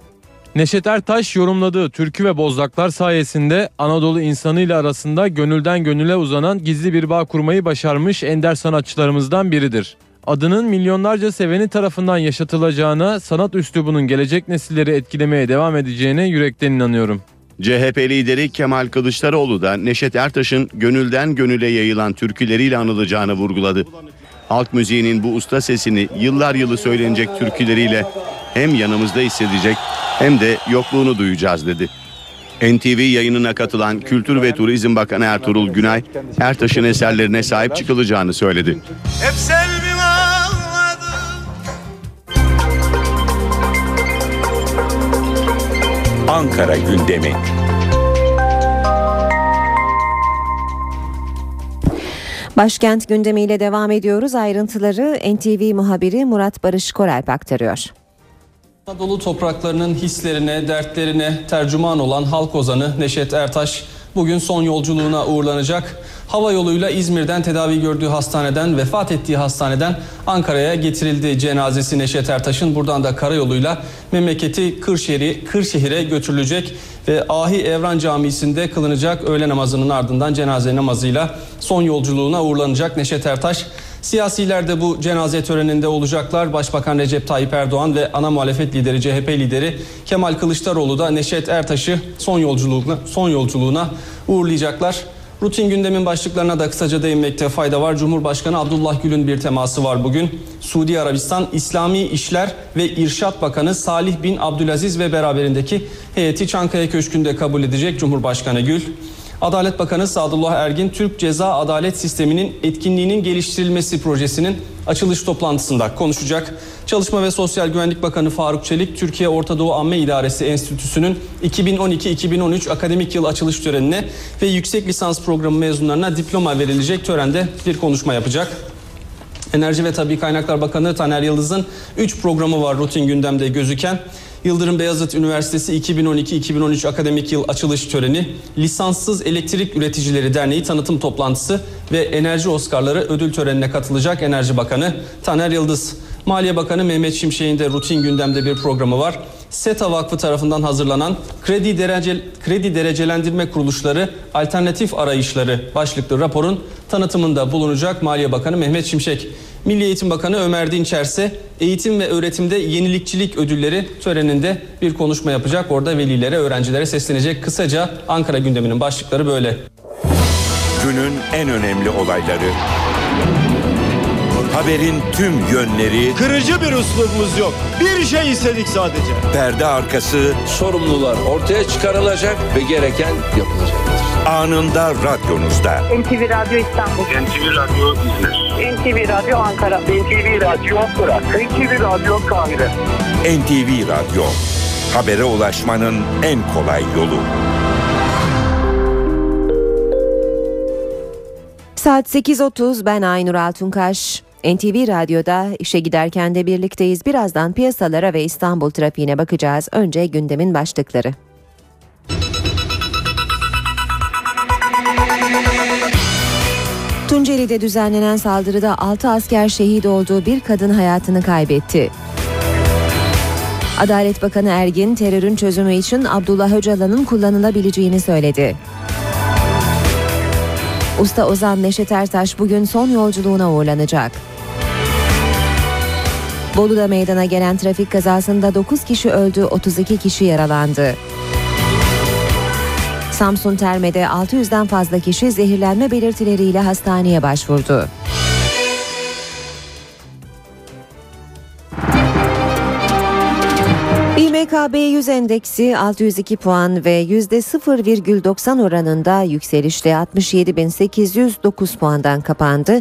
Neşet Ertaş yorumladığı türkü ve bozdaklar sayesinde Anadolu insanıyla arasında gönülden gönüle uzanan gizli bir bağ kurmayı başarmış ender sanatçılarımızdan biridir. Adının milyonlarca seveni tarafından yaşatılacağına, sanat üslubunun gelecek nesilleri etkilemeye devam edeceğine yürekten inanıyorum. CHP lideri Kemal Kılıçdaroğlu da Neşet Ertaş'ın gönülden gönüle yayılan türküleriyle anılacağını vurguladı. Halk müziğinin bu usta sesini yıllar yılı söylenecek türküleriyle hem yanımızda hissedecek hem de yokluğunu duyacağız dedi. NTV yayınına katılan Kültür ve Turizm Bakanı Ertuğrul Günay, Ertaş'ın eserlerine sahip çıkılacağını söyledi. Hep selvim Ankara gündemi. Başkent gündemiyle devam ediyoruz. Ayrıntıları NTV muhabiri Murat Barış Koralp aktarıyor. Anadolu topraklarının hislerine, dertlerine tercüman olan halk ozanı Neşet Ertaş bugün son yolculuğuna uğurlanacak. Hava yoluyla İzmir'den tedavi gördüğü hastaneden, vefat ettiği hastaneden Ankara'ya getirildi cenazesi Neşet Ertaş'ın. Buradan da karayoluyla memleketi Kırşehir'e, Kırşehir'e götürülecek ve Ahi Evran Camisi'nde kılınacak öğle namazının ardından cenaze namazıyla son yolculuğuna uğurlanacak Neşet Ertaş. Siyasiler de bu cenaze töreninde olacaklar. Başbakan Recep Tayyip Erdoğan ve ana muhalefet lideri CHP lideri Kemal Kılıçdaroğlu da Neşet Ertaş'ı son yolculuğuna son yolculuğuna uğurlayacaklar. Rutin gündemin başlıklarına da kısaca değinmekte fayda var. Cumhurbaşkanı Abdullah Gül'ün bir teması var bugün. Suudi Arabistan İslami İşler ve İrşat Bakanı Salih bin Abdülaziz ve beraberindeki heyeti Çankaya Köşkü'nde kabul edecek Cumhurbaşkanı Gül. Adalet Bakanı Sadullah Ergin Türk Ceza Adalet Sistemi'nin etkinliğinin geliştirilmesi projesinin açılış toplantısında konuşacak. Çalışma ve Sosyal Güvenlik Bakanı Faruk Çelik Türkiye Orta Doğu Amme İdaresi Enstitüsü'nün 2012-2013 akademik yıl açılış törenine ve yüksek lisans programı mezunlarına diploma verilecek törende bir konuşma yapacak. Enerji ve Tabi Kaynaklar Bakanı Taner Yıldız'ın 3 programı var rutin gündemde gözüken. Yıldırım Beyazıt Üniversitesi 2012-2013 akademik yıl açılış töreni, Lisanssız Elektrik Üreticileri Derneği tanıtım toplantısı ve Enerji Oscar'ları ödül törenine katılacak Enerji Bakanı Taner Yıldız. Maliye Bakanı Mehmet Şimşek'in de rutin gündemde bir programı var. SETA Vakfı tarafından hazırlanan Kredi, Derece, Kredi Derecelendirme Kuruluşları Alternatif Arayışları başlıklı raporun tanıtımında bulunacak Maliye Bakanı Mehmet Şimşek. Milli Eğitim Bakanı Ömer Dinçer ise eğitim ve öğretimde yenilikçilik ödülleri töreninde bir konuşma yapacak. Orada velilere, öğrencilere seslenecek. Kısaca Ankara gündeminin başlıkları böyle. Günün en önemli olayları. Haberin tüm yönleri. Kırıcı bir üslubumuz yok. Bir şey istedik sadece. Perde arkası. Sorumlular ortaya çıkarılacak ve gereken yapılacaktır. Anında radyonuzda. NTV Radyo İstanbul. NTV Radyo İzmir. NTV Radyo Ankara. NTV Radyo Ankara. NTV Radyo Kahire. NTV Radyo. Habere ulaşmanın en kolay yolu. Saat 8.30 ben Aynur Altunkaş. NTV Radyo'da işe giderken de birlikteyiz. Birazdan piyasalara ve İstanbul trafiğine bakacağız. Önce gündemin başlıkları. Tunceli'de düzenlenen saldırıda 6 asker şehit olduğu bir kadın hayatını kaybetti. Adalet Bakanı Ergin terörün çözümü için Abdullah Öcalan'ın kullanılabileceğini söyledi. Usta Ozan Neşet Ertaş bugün son yolculuğuna uğurlanacak. Bolu'da meydana gelen trafik kazasında 9 kişi öldü, 32 kişi yaralandı. Samsun Terme'de 600'den fazla kişi zehirlenme belirtileriyle hastaneye başvurdu. İMKB 100 endeksi 602 puan ve %0,90 oranında yükselişle 67.809 puandan kapandı.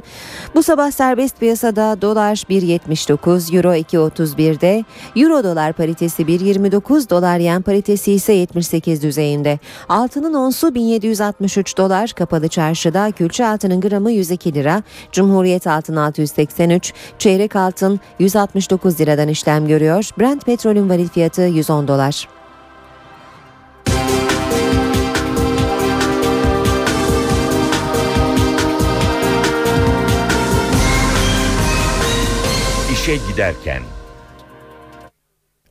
Bu sabah serbest piyasada dolar 1.79, euro 2.31'de, euro dolar paritesi 1.29, dolar yen paritesi ise 78 düzeyinde. Altının onsu 1763 dolar, kapalı çarşıda külçe altının gramı 102 lira, Cumhuriyet altın 683, çeyrek altın 169 liradan işlem görüyor. Brent petrolün varil fiyatı 110 dolar. İşe giderken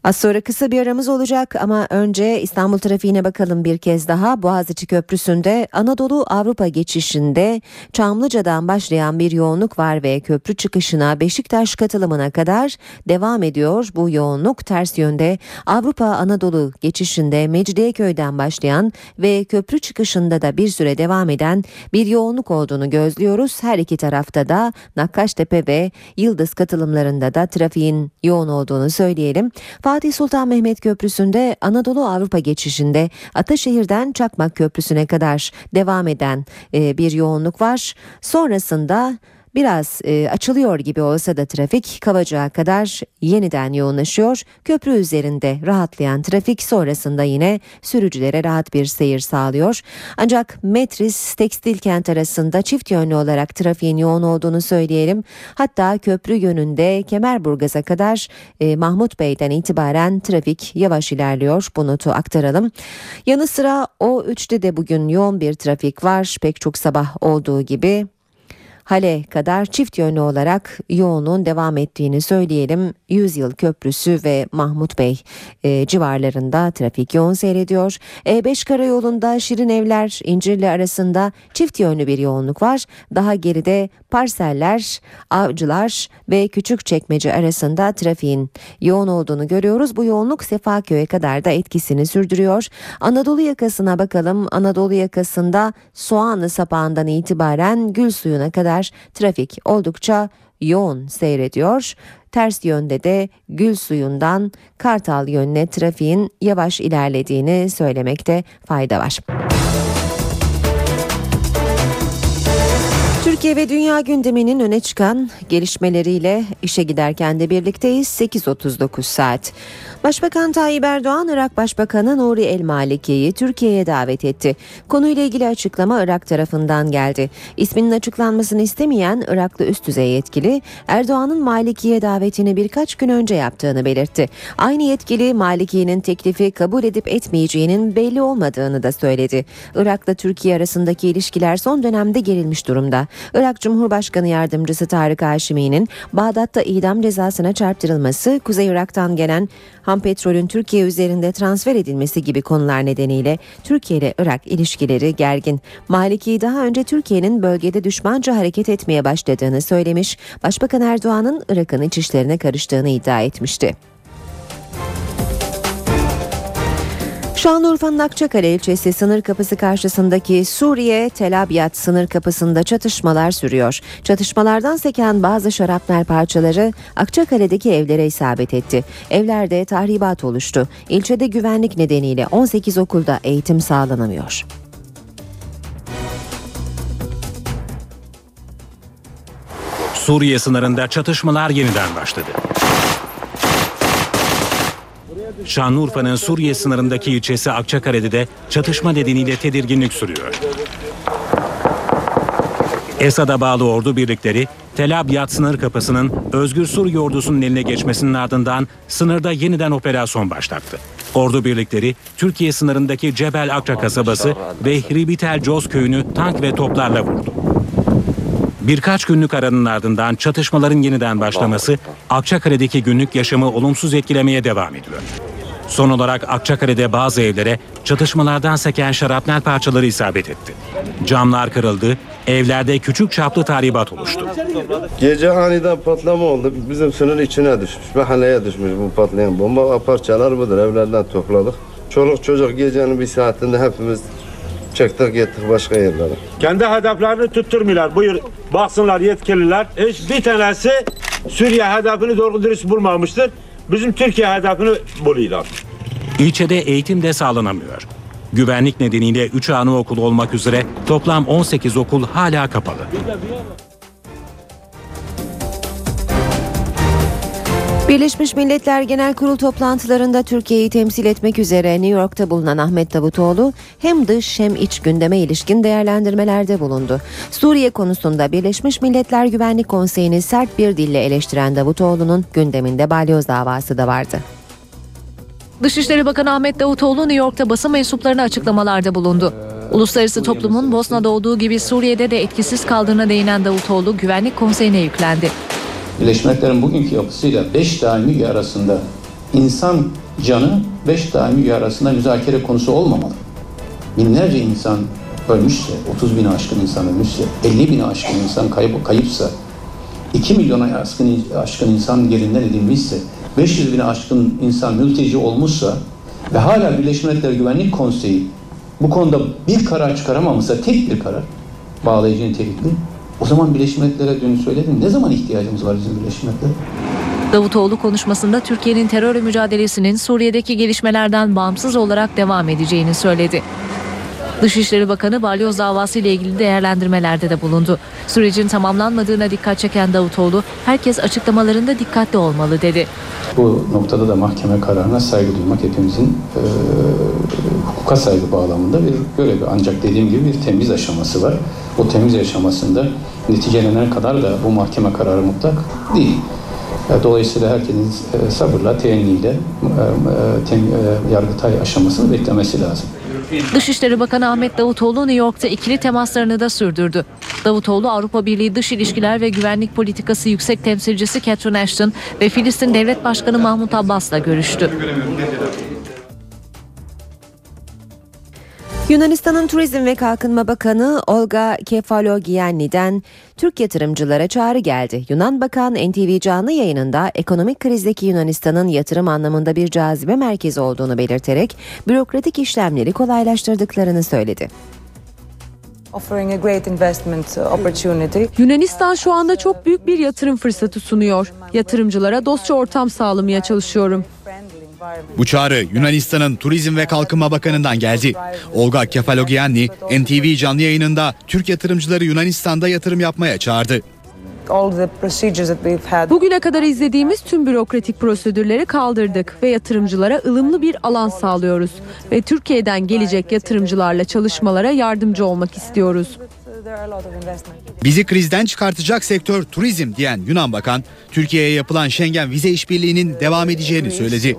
Az sonra kısa bir aramız olacak ama önce İstanbul trafiğine bakalım bir kez daha. Boğaziçi Köprüsü'nde Anadolu Avrupa geçişinde Çamlıca'dan başlayan bir yoğunluk var ve köprü çıkışına Beşiktaş katılımına kadar devam ediyor. Bu yoğunluk ters yönde Avrupa Anadolu geçişinde Mecidiyeköy'den başlayan ve köprü çıkışında da bir süre devam eden bir yoğunluk olduğunu gözlüyoruz. Her iki tarafta da Nakkaştepe ve Yıldız katılımlarında da trafiğin yoğun olduğunu söyleyelim. Fatih Sultan Mehmet Köprüsü'nde Anadolu Avrupa geçişinde Ataşehir'den Çakmak Köprüsü'ne kadar devam eden e, bir yoğunluk var. Sonrasında Biraz e, açılıyor gibi olsa da trafik Kavacık'a kadar yeniden yoğunlaşıyor. Köprü üzerinde rahatlayan trafik sonrasında yine sürücülere rahat bir seyir sağlıyor. Ancak Metris Tekstil Kent arasında çift yönlü olarak trafiğin yoğun olduğunu söyleyelim. Hatta köprü yönünde Kemerburgaz'a kadar e, Mahmut Bey'den itibaren trafik yavaş ilerliyor. Bu notu aktaralım. Yanı sıra O3'te de bugün yoğun bir trafik var. Pek çok sabah olduğu gibi Hale kadar çift yönlü olarak yoğunluğun devam ettiğini söyleyelim. Yüzyıl Köprüsü ve Mahmut Bey e, civarlarında trafik yoğun seyrediyor. E5 karayolunda Şirin Evler İncirli arasında çift yönlü bir yoğunluk var. Daha geride parseller, avcılar ve küçük çekmece arasında trafiğin yoğun olduğunu görüyoruz. Bu yoğunluk Sefaköy'e kadar da etkisini sürdürüyor. Anadolu yakasına bakalım. Anadolu yakasında Soğanlı sapağından itibaren Gül suyuna kadar trafik oldukça yoğun seyrediyor. Ters yönde de Gül suyundan Kartal yönüne trafiğin yavaş ilerlediğini söylemekte fayda var. Türkiye ve dünya gündeminin öne çıkan gelişmeleriyle işe giderken de birlikteyiz 8.39 saat. Başbakan Tayyip Erdoğan Irak Başbakanı Nuri El Maliki'yi Türkiye'ye davet etti. Konuyla ilgili açıklama Irak tarafından geldi. İsminin açıklanmasını istemeyen Iraklı üst düzey yetkili Erdoğan'ın Maliki'ye davetini birkaç gün önce yaptığını belirtti. Aynı yetkili Maliki'nin teklifi kabul edip etmeyeceğinin belli olmadığını da söyledi. Irak'la Türkiye arasındaki ilişkiler son dönemde gerilmiş durumda. Irak Cumhurbaşkanı Yardımcısı Tarık Haşimi'nin Bağdat'ta idam cezasına çarptırılması, Kuzey Irak'tan gelen ham petrolün Türkiye üzerinde transfer edilmesi gibi konular nedeniyle Türkiye ile Irak ilişkileri gergin. Maliki daha önce Türkiye'nin bölgede düşmanca hareket etmeye başladığını söylemiş, Başbakan Erdoğan'ın Irak'ın iç işlerine karıştığını iddia etmişti. Şanlıurfa'nın Akçakale ilçesi sınır kapısı karşısındaki Suriye Tel Abyad sınır kapısında çatışmalar sürüyor. Çatışmalardan seken bazı şarapnel parçaları Akçakale'deki evlere isabet etti. Evlerde tahribat oluştu. İlçede güvenlik nedeniyle 18 okulda eğitim sağlanamıyor. Suriye sınırında çatışmalar yeniden başladı. Şanlıurfa'nın Suriye sınırındaki ilçesi Akçakale'de de çatışma nedeniyle tedirginlik sürüyor. Esad'a bağlı ordu birlikleri Tel Abyad sınır kapısının Özgür Suriye ordusunun eline geçmesinin ardından sınırda yeniden operasyon başlattı. Ordu birlikleri Türkiye sınırındaki Cebel Akça kasabası ve Hribitel Coz köyünü tank ve toplarla vurdu. Birkaç günlük aranın ardından çatışmaların yeniden başlaması Akçakale'deki günlük yaşamı olumsuz etkilemeye devam ediyor. Son olarak Akçakale'de bazı evlere çatışmalardan seken şarapnel parçaları isabet etti. Camlar kırıldı, Evlerde küçük çaplı tahribat oluştu. Gece aniden patlama oldu. Bizim sınır içine düşmüş. Mahalleye düşmüş bu patlayan bomba. Parçalar budur. Evlerden topladık. Çoluk çocuk gecenin bir saatinde hepimiz çıktık gittik başka yerlere. Kendi hedeflerini tutturmuyorlar. Buyur baksınlar yetkililer. Hiç bir tanesi Suriye hedefini doğru dürüst bulmamıştır. Bizim Türkiye hedefini buluyorlar. İlçede eğitim de sağlanamıyor. Güvenlik nedeniyle 3 anaokulu olmak üzere toplam 18 okul hala kapalı. Birleşmiş Milletler Genel Kurul toplantılarında Türkiye'yi temsil etmek üzere New York'ta bulunan Ahmet Davutoğlu hem dış hem iç gündeme ilişkin değerlendirmelerde bulundu. Suriye konusunda Birleşmiş Milletler Güvenlik Konseyi'ni sert bir dille eleştiren Davutoğlu'nun gündeminde balyoz davası da vardı. Dışişleri Bakanı Ahmet Davutoğlu New York'ta basın mensuplarına açıklamalarda bulundu. Uluslararası toplumun Bosna'da olduğu gibi Suriye'de de etkisiz kaldığına değinen Davutoğlu Güvenlik Konseyi'ne yüklendi. Birleşmiş Milletler'in bugünkü yapısıyla 5 daimi üye arasında insan canı 5 daimi üye arasında müzakere konusu olmamalı. Binlerce insan ölmüşse, 30 bin aşkın insan ölmüşse, 50 bin aşkın insan kayıp, kayıpsa, 2 milyona aşkın, aşkın insan yerinden edilmişse, 500 bin aşkın insan mülteci olmuşsa ve hala Birleşmiş Milletler Güvenlik Konseyi bu konuda bir karar çıkaramamışsa, tek bir karar, bağlayıcı nitelikli, o zaman Birleşmiş Milletler'e dün söyledim. Ne zaman ihtiyacımız var bizim Birleşmiş Milletler'e? Davutoğlu konuşmasında Türkiye'nin terörle mücadelesinin Suriye'deki gelişmelerden bağımsız olarak devam edeceğini söyledi. Dışişleri Bakanı balyoz davası ile ilgili değerlendirmelerde de bulundu. Sürecin tamamlanmadığına dikkat çeken Davutoğlu, herkes açıklamalarında dikkatli olmalı dedi. Bu noktada da mahkeme kararına saygı duymak hepimizin e, hukuka saygı bağlamında bir görevi. Ancak dediğim gibi bir temiz aşaması var. O temiz aşamasında neticelenene kadar da bu mahkeme kararı mutlak değil. E, Dolayısıyla herkesin e, sabırla, teenniyle e, yargıtay aşamasını beklemesi lazım. Dışişleri Bakanı Ahmet Davutoğlu New York'ta ikili temaslarını da sürdürdü. Davutoğlu Avrupa Birliği Dış İlişkiler ve Güvenlik Politikası Yüksek Temsilcisi Catherine Ashton ve Filistin Devlet Başkanı Mahmut Abbas'la görüştü. Yunanistan'ın Turizm ve Kalkınma Bakanı Olga Kefalogianni'den Türk yatırımcılara çağrı geldi. Yunan Bakan NTV canlı yayınında ekonomik krizdeki Yunanistan'ın yatırım anlamında bir cazibe merkezi olduğunu belirterek bürokratik işlemleri kolaylaştırdıklarını söyledi. Yunanistan şu anda çok büyük bir yatırım fırsatı sunuyor. Yatırımcılara dostça ortam sağlamaya çalışıyorum. Bu çağrı Yunanistan'ın Turizm ve Kalkınma Bakanı'ndan geldi. Olga Kefalogianni, NTV canlı yayınında Türk yatırımcıları Yunanistan'da yatırım yapmaya çağırdı. Bugüne kadar izlediğimiz tüm bürokratik prosedürleri kaldırdık ve yatırımcılara ılımlı bir alan sağlıyoruz. Ve Türkiye'den gelecek yatırımcılarla çalışmalara yardımcı olmak istiyoruz. Bizi krizden çıkartacak sektör turizm diyen Yunan Bakan, Türkiye'ye yapılan Schengen vize işbirliğinin devam edeceğini söyledi.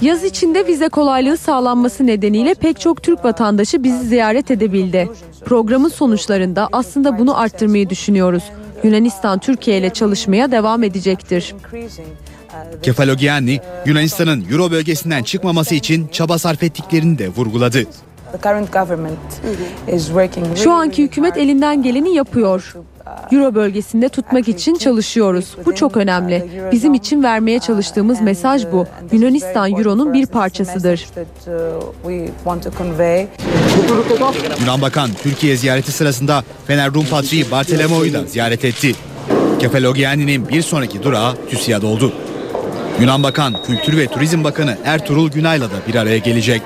Yaz içinde vize kolaylığı sağlanması nedeniyle pek çok Türk vatandaşı bizi ziyaret edebildi. Programın sonuçlarında aslında bunu arttırmayı düşünüyoruz. Yunanistan Türkiye ile çalışmaya devam edecektir. Kefalogianni, Yunanistan'ın Euro bölgesinden çıkmaması için çaba sarf ettiklerini de vurguladı. Şu anki hükümet elinden geleni yapıyor. Euro bölgesinde tutmak için çalışıyoruz. Bu çok önemli. Bizim için vermeye çalıştığımız mesaj bu. Yunanistan Euro'nun bir parçasıdır. Yunan Bakan Türkiye ziyareti sırasında Fener Rum Patriği Bartolomeo'yu da ziyaret etti. Kefalogianni'nin bir sonraki durağı TÜSİAD oldu. Yunan Bakan Kültür ve Turizm Bakanı Ertuğrul Günay'la da bir araya gelecek.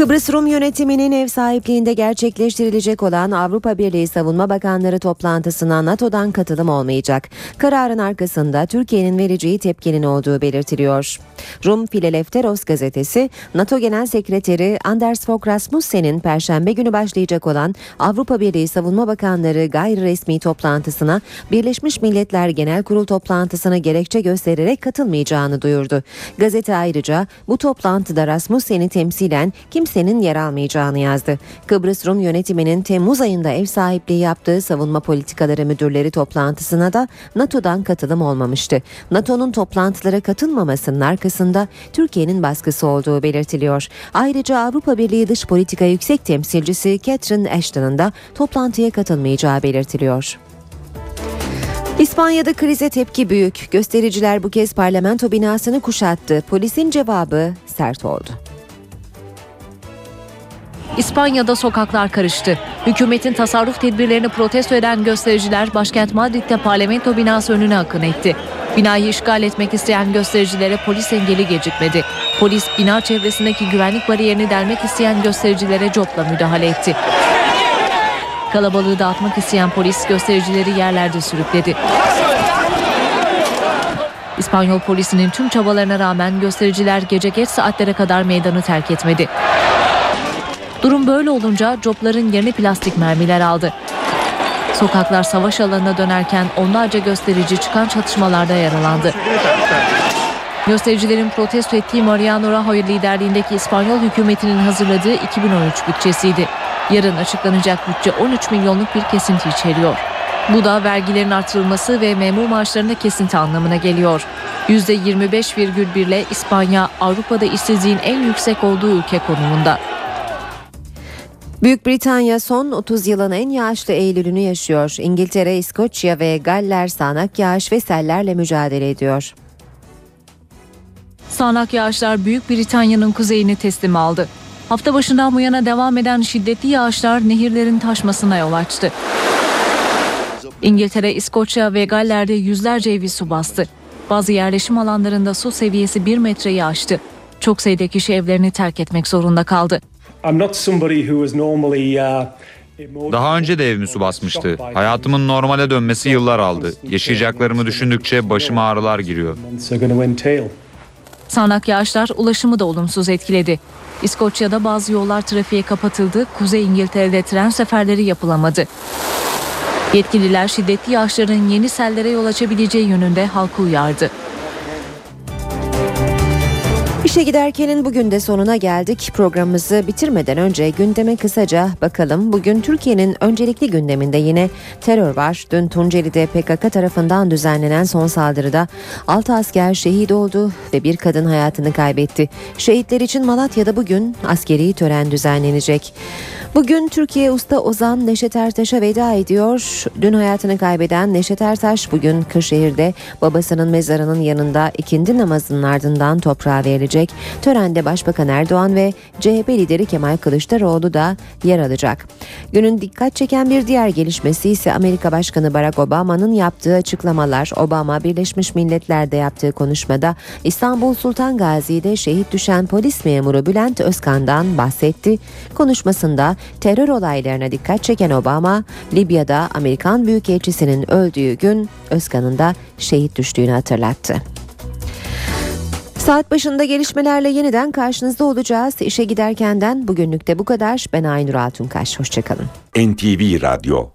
Kıbrıs Rum yönetiminin ev sahipliğinde gerçekleştirilecek olan Avrupa Birliği Savunma Bakanları toplantısına NATO'dan katılım olmayacak. Kararın arkasında Türkiye'nin vereceği tepkinin olduğu belirtiliyor. Rum Filelefteros gazetesi NATO Genel Sekreteri Anders Fogh Rasmussen'in perşembe günü başlayacak olan Avrupa Birliği Savunma Bakanları gayri resmi toplantısına Birleşmiş Milletler Genel Kurul toplantısına gerekçe göstererek katılmayacağını duyurdu. Gazete ayrıca bu toplantıda Rasmussen'i temsilen kimse kimsenin yer almayacağını yazdı. Kıbrıs Rum yönetiminin Temmuz ayında ev sahipliği yaptığı savunma politikaları müdürleri toplantısına da NATO'dan katılım olmamıştı. NATO'nun toplantılara katılmamasının arkasında Türkiye'nin baskısı olduğu belirtiliyor. Ayrıca Avrupa Birliği Dış Politika Yüksek Temsilcisi Catherine Ashton'ın da toplantıya katılmayacağı belirtiliyor. İspanya'da krize tepki büyük. Göstericiler bu kez parlamento binasını kuşattı. Polisin cevabı sert oldu. İspanya'da sokaklar karıştı. Hükümetin tasarruf tedbirlerini protesto eden göstericiler başkent Madrid'de parlamento binası önüne akın etti. Binayı işgal etmek isteyen göstericilere polis engeli gecikmedi. Polis bina çevresindeki güvenlik bariyerini delmek isteyen göstericilere copla müdahale etti. Kalabalığı dağıtmak isteyen polis göstericileri yerlerde sürükledi. İspanyol polisinin tüm çabalarına rağmen göstericiler gece geç saatlere kadar meydanı terk etmedi. Durum böyle olunca copların yerini plastik mermiler aldı. Sokaklar savaş alanına dönerken onlarca gösterici çıkan çatışmalarda yaralandı. Göstericilerin protesto ettiği Mariano Rajoy liderliğindeki İspanyol hükümetinin hazırladığı 2013 bütçesiydi. Yarın açıklanacak bütçe 13 milyonluk bir kesinti içeriyor. Bu da vergilerin artırılması ve memur maaşlarında kesinti anlamına geliyor. %25,1 ile İspanya Avrupa'da işsizliğin en yüksek olduğu ülke konumunda. Büyük Britanya son 30 yılın en yağışlı Eylül'ünü yaşıyor. İngiltere, İskoçya ve Galler sağanak yağış ve sellerle mücadele ediyor. Sağanak yağışlar Büyük Britanya'nın kuzeyini teslim aldı. Hafta başından bu yana devam eden şiddetli yağışlar nehirlerin taşmasına yol açtı. İngiltere, İskoçya ve Galler'de yüzlerce evi su bastı. Bazı yerleşim alanlarında su seviyesi bir metreyi aştı. Çok sayıda kişi evlerini terk etmek zorunda kaldı. Daha önce de evimi su basmıştı. Hayatımın normale dönmesi yıllar aldı. Yaşayacaklarımı düşündükçe başıma ağrılar giriyor. Sağanak yağışlar ulaşımı da olumsuz etkiledi. İskoçya'da bazı yollar trafiğe kapatıldı, Kuzey İngiltere'de tren seferleri yapılamadı. Yetkililer şiddetli yağışların yeni sellere yol açabileceği yönünde halkı uyardı. İşe giderkenin bugün de sonuna geldik. Programımızı bitirmeden önce gündeme kısaca bakalım. Bugün Türkiye'nin öncelikli gündeminde yine terör var. Dün Tunceli'de PKK tarafından düzenlenen son saldırıda 6 asker şehit oldu ve bir kadın hayatını kaybetti. Şehitler için Malatya'da bugün askeri tören düzenlenecek. Bugün Türkiye Usta Ozan Neşet Ertaş'a veda ediyor. Dün hayatını kaybeden Neşet Ertaş bugün Kırşehir'de babasının mezarının yanında ikindi namazının ardından toprağa verilecek. Törende Başbakan Erdoğan ve CHP lideri Kemal Kılıçdaroğlu da yer alacak. Günün dikkat çeken bir diğer gelişmesi ise Amerika Başkanı Barack Obama'nın yaptığı açıklamalar. Obama Birleşmiş Milletler'de yaptığı konuşmada İstanbul Sultan Gazi'de şehit düşen polis memuru Bülent Özkan'dan bahsetti. Konuşmasında terör olaylarına dikkat çeken Obama, Libya'da Amerikan Büyükelçisinin öldüğü gün Özkan'ın da şehit düştüğünü hatırlattı. Saat başında gelişmelerle yeniden karşınızda olacağız. İşe giderkenden bugünlük de bu kadar. Ben Aynur Altunkaş. Hoşçakalın. NTV Radyo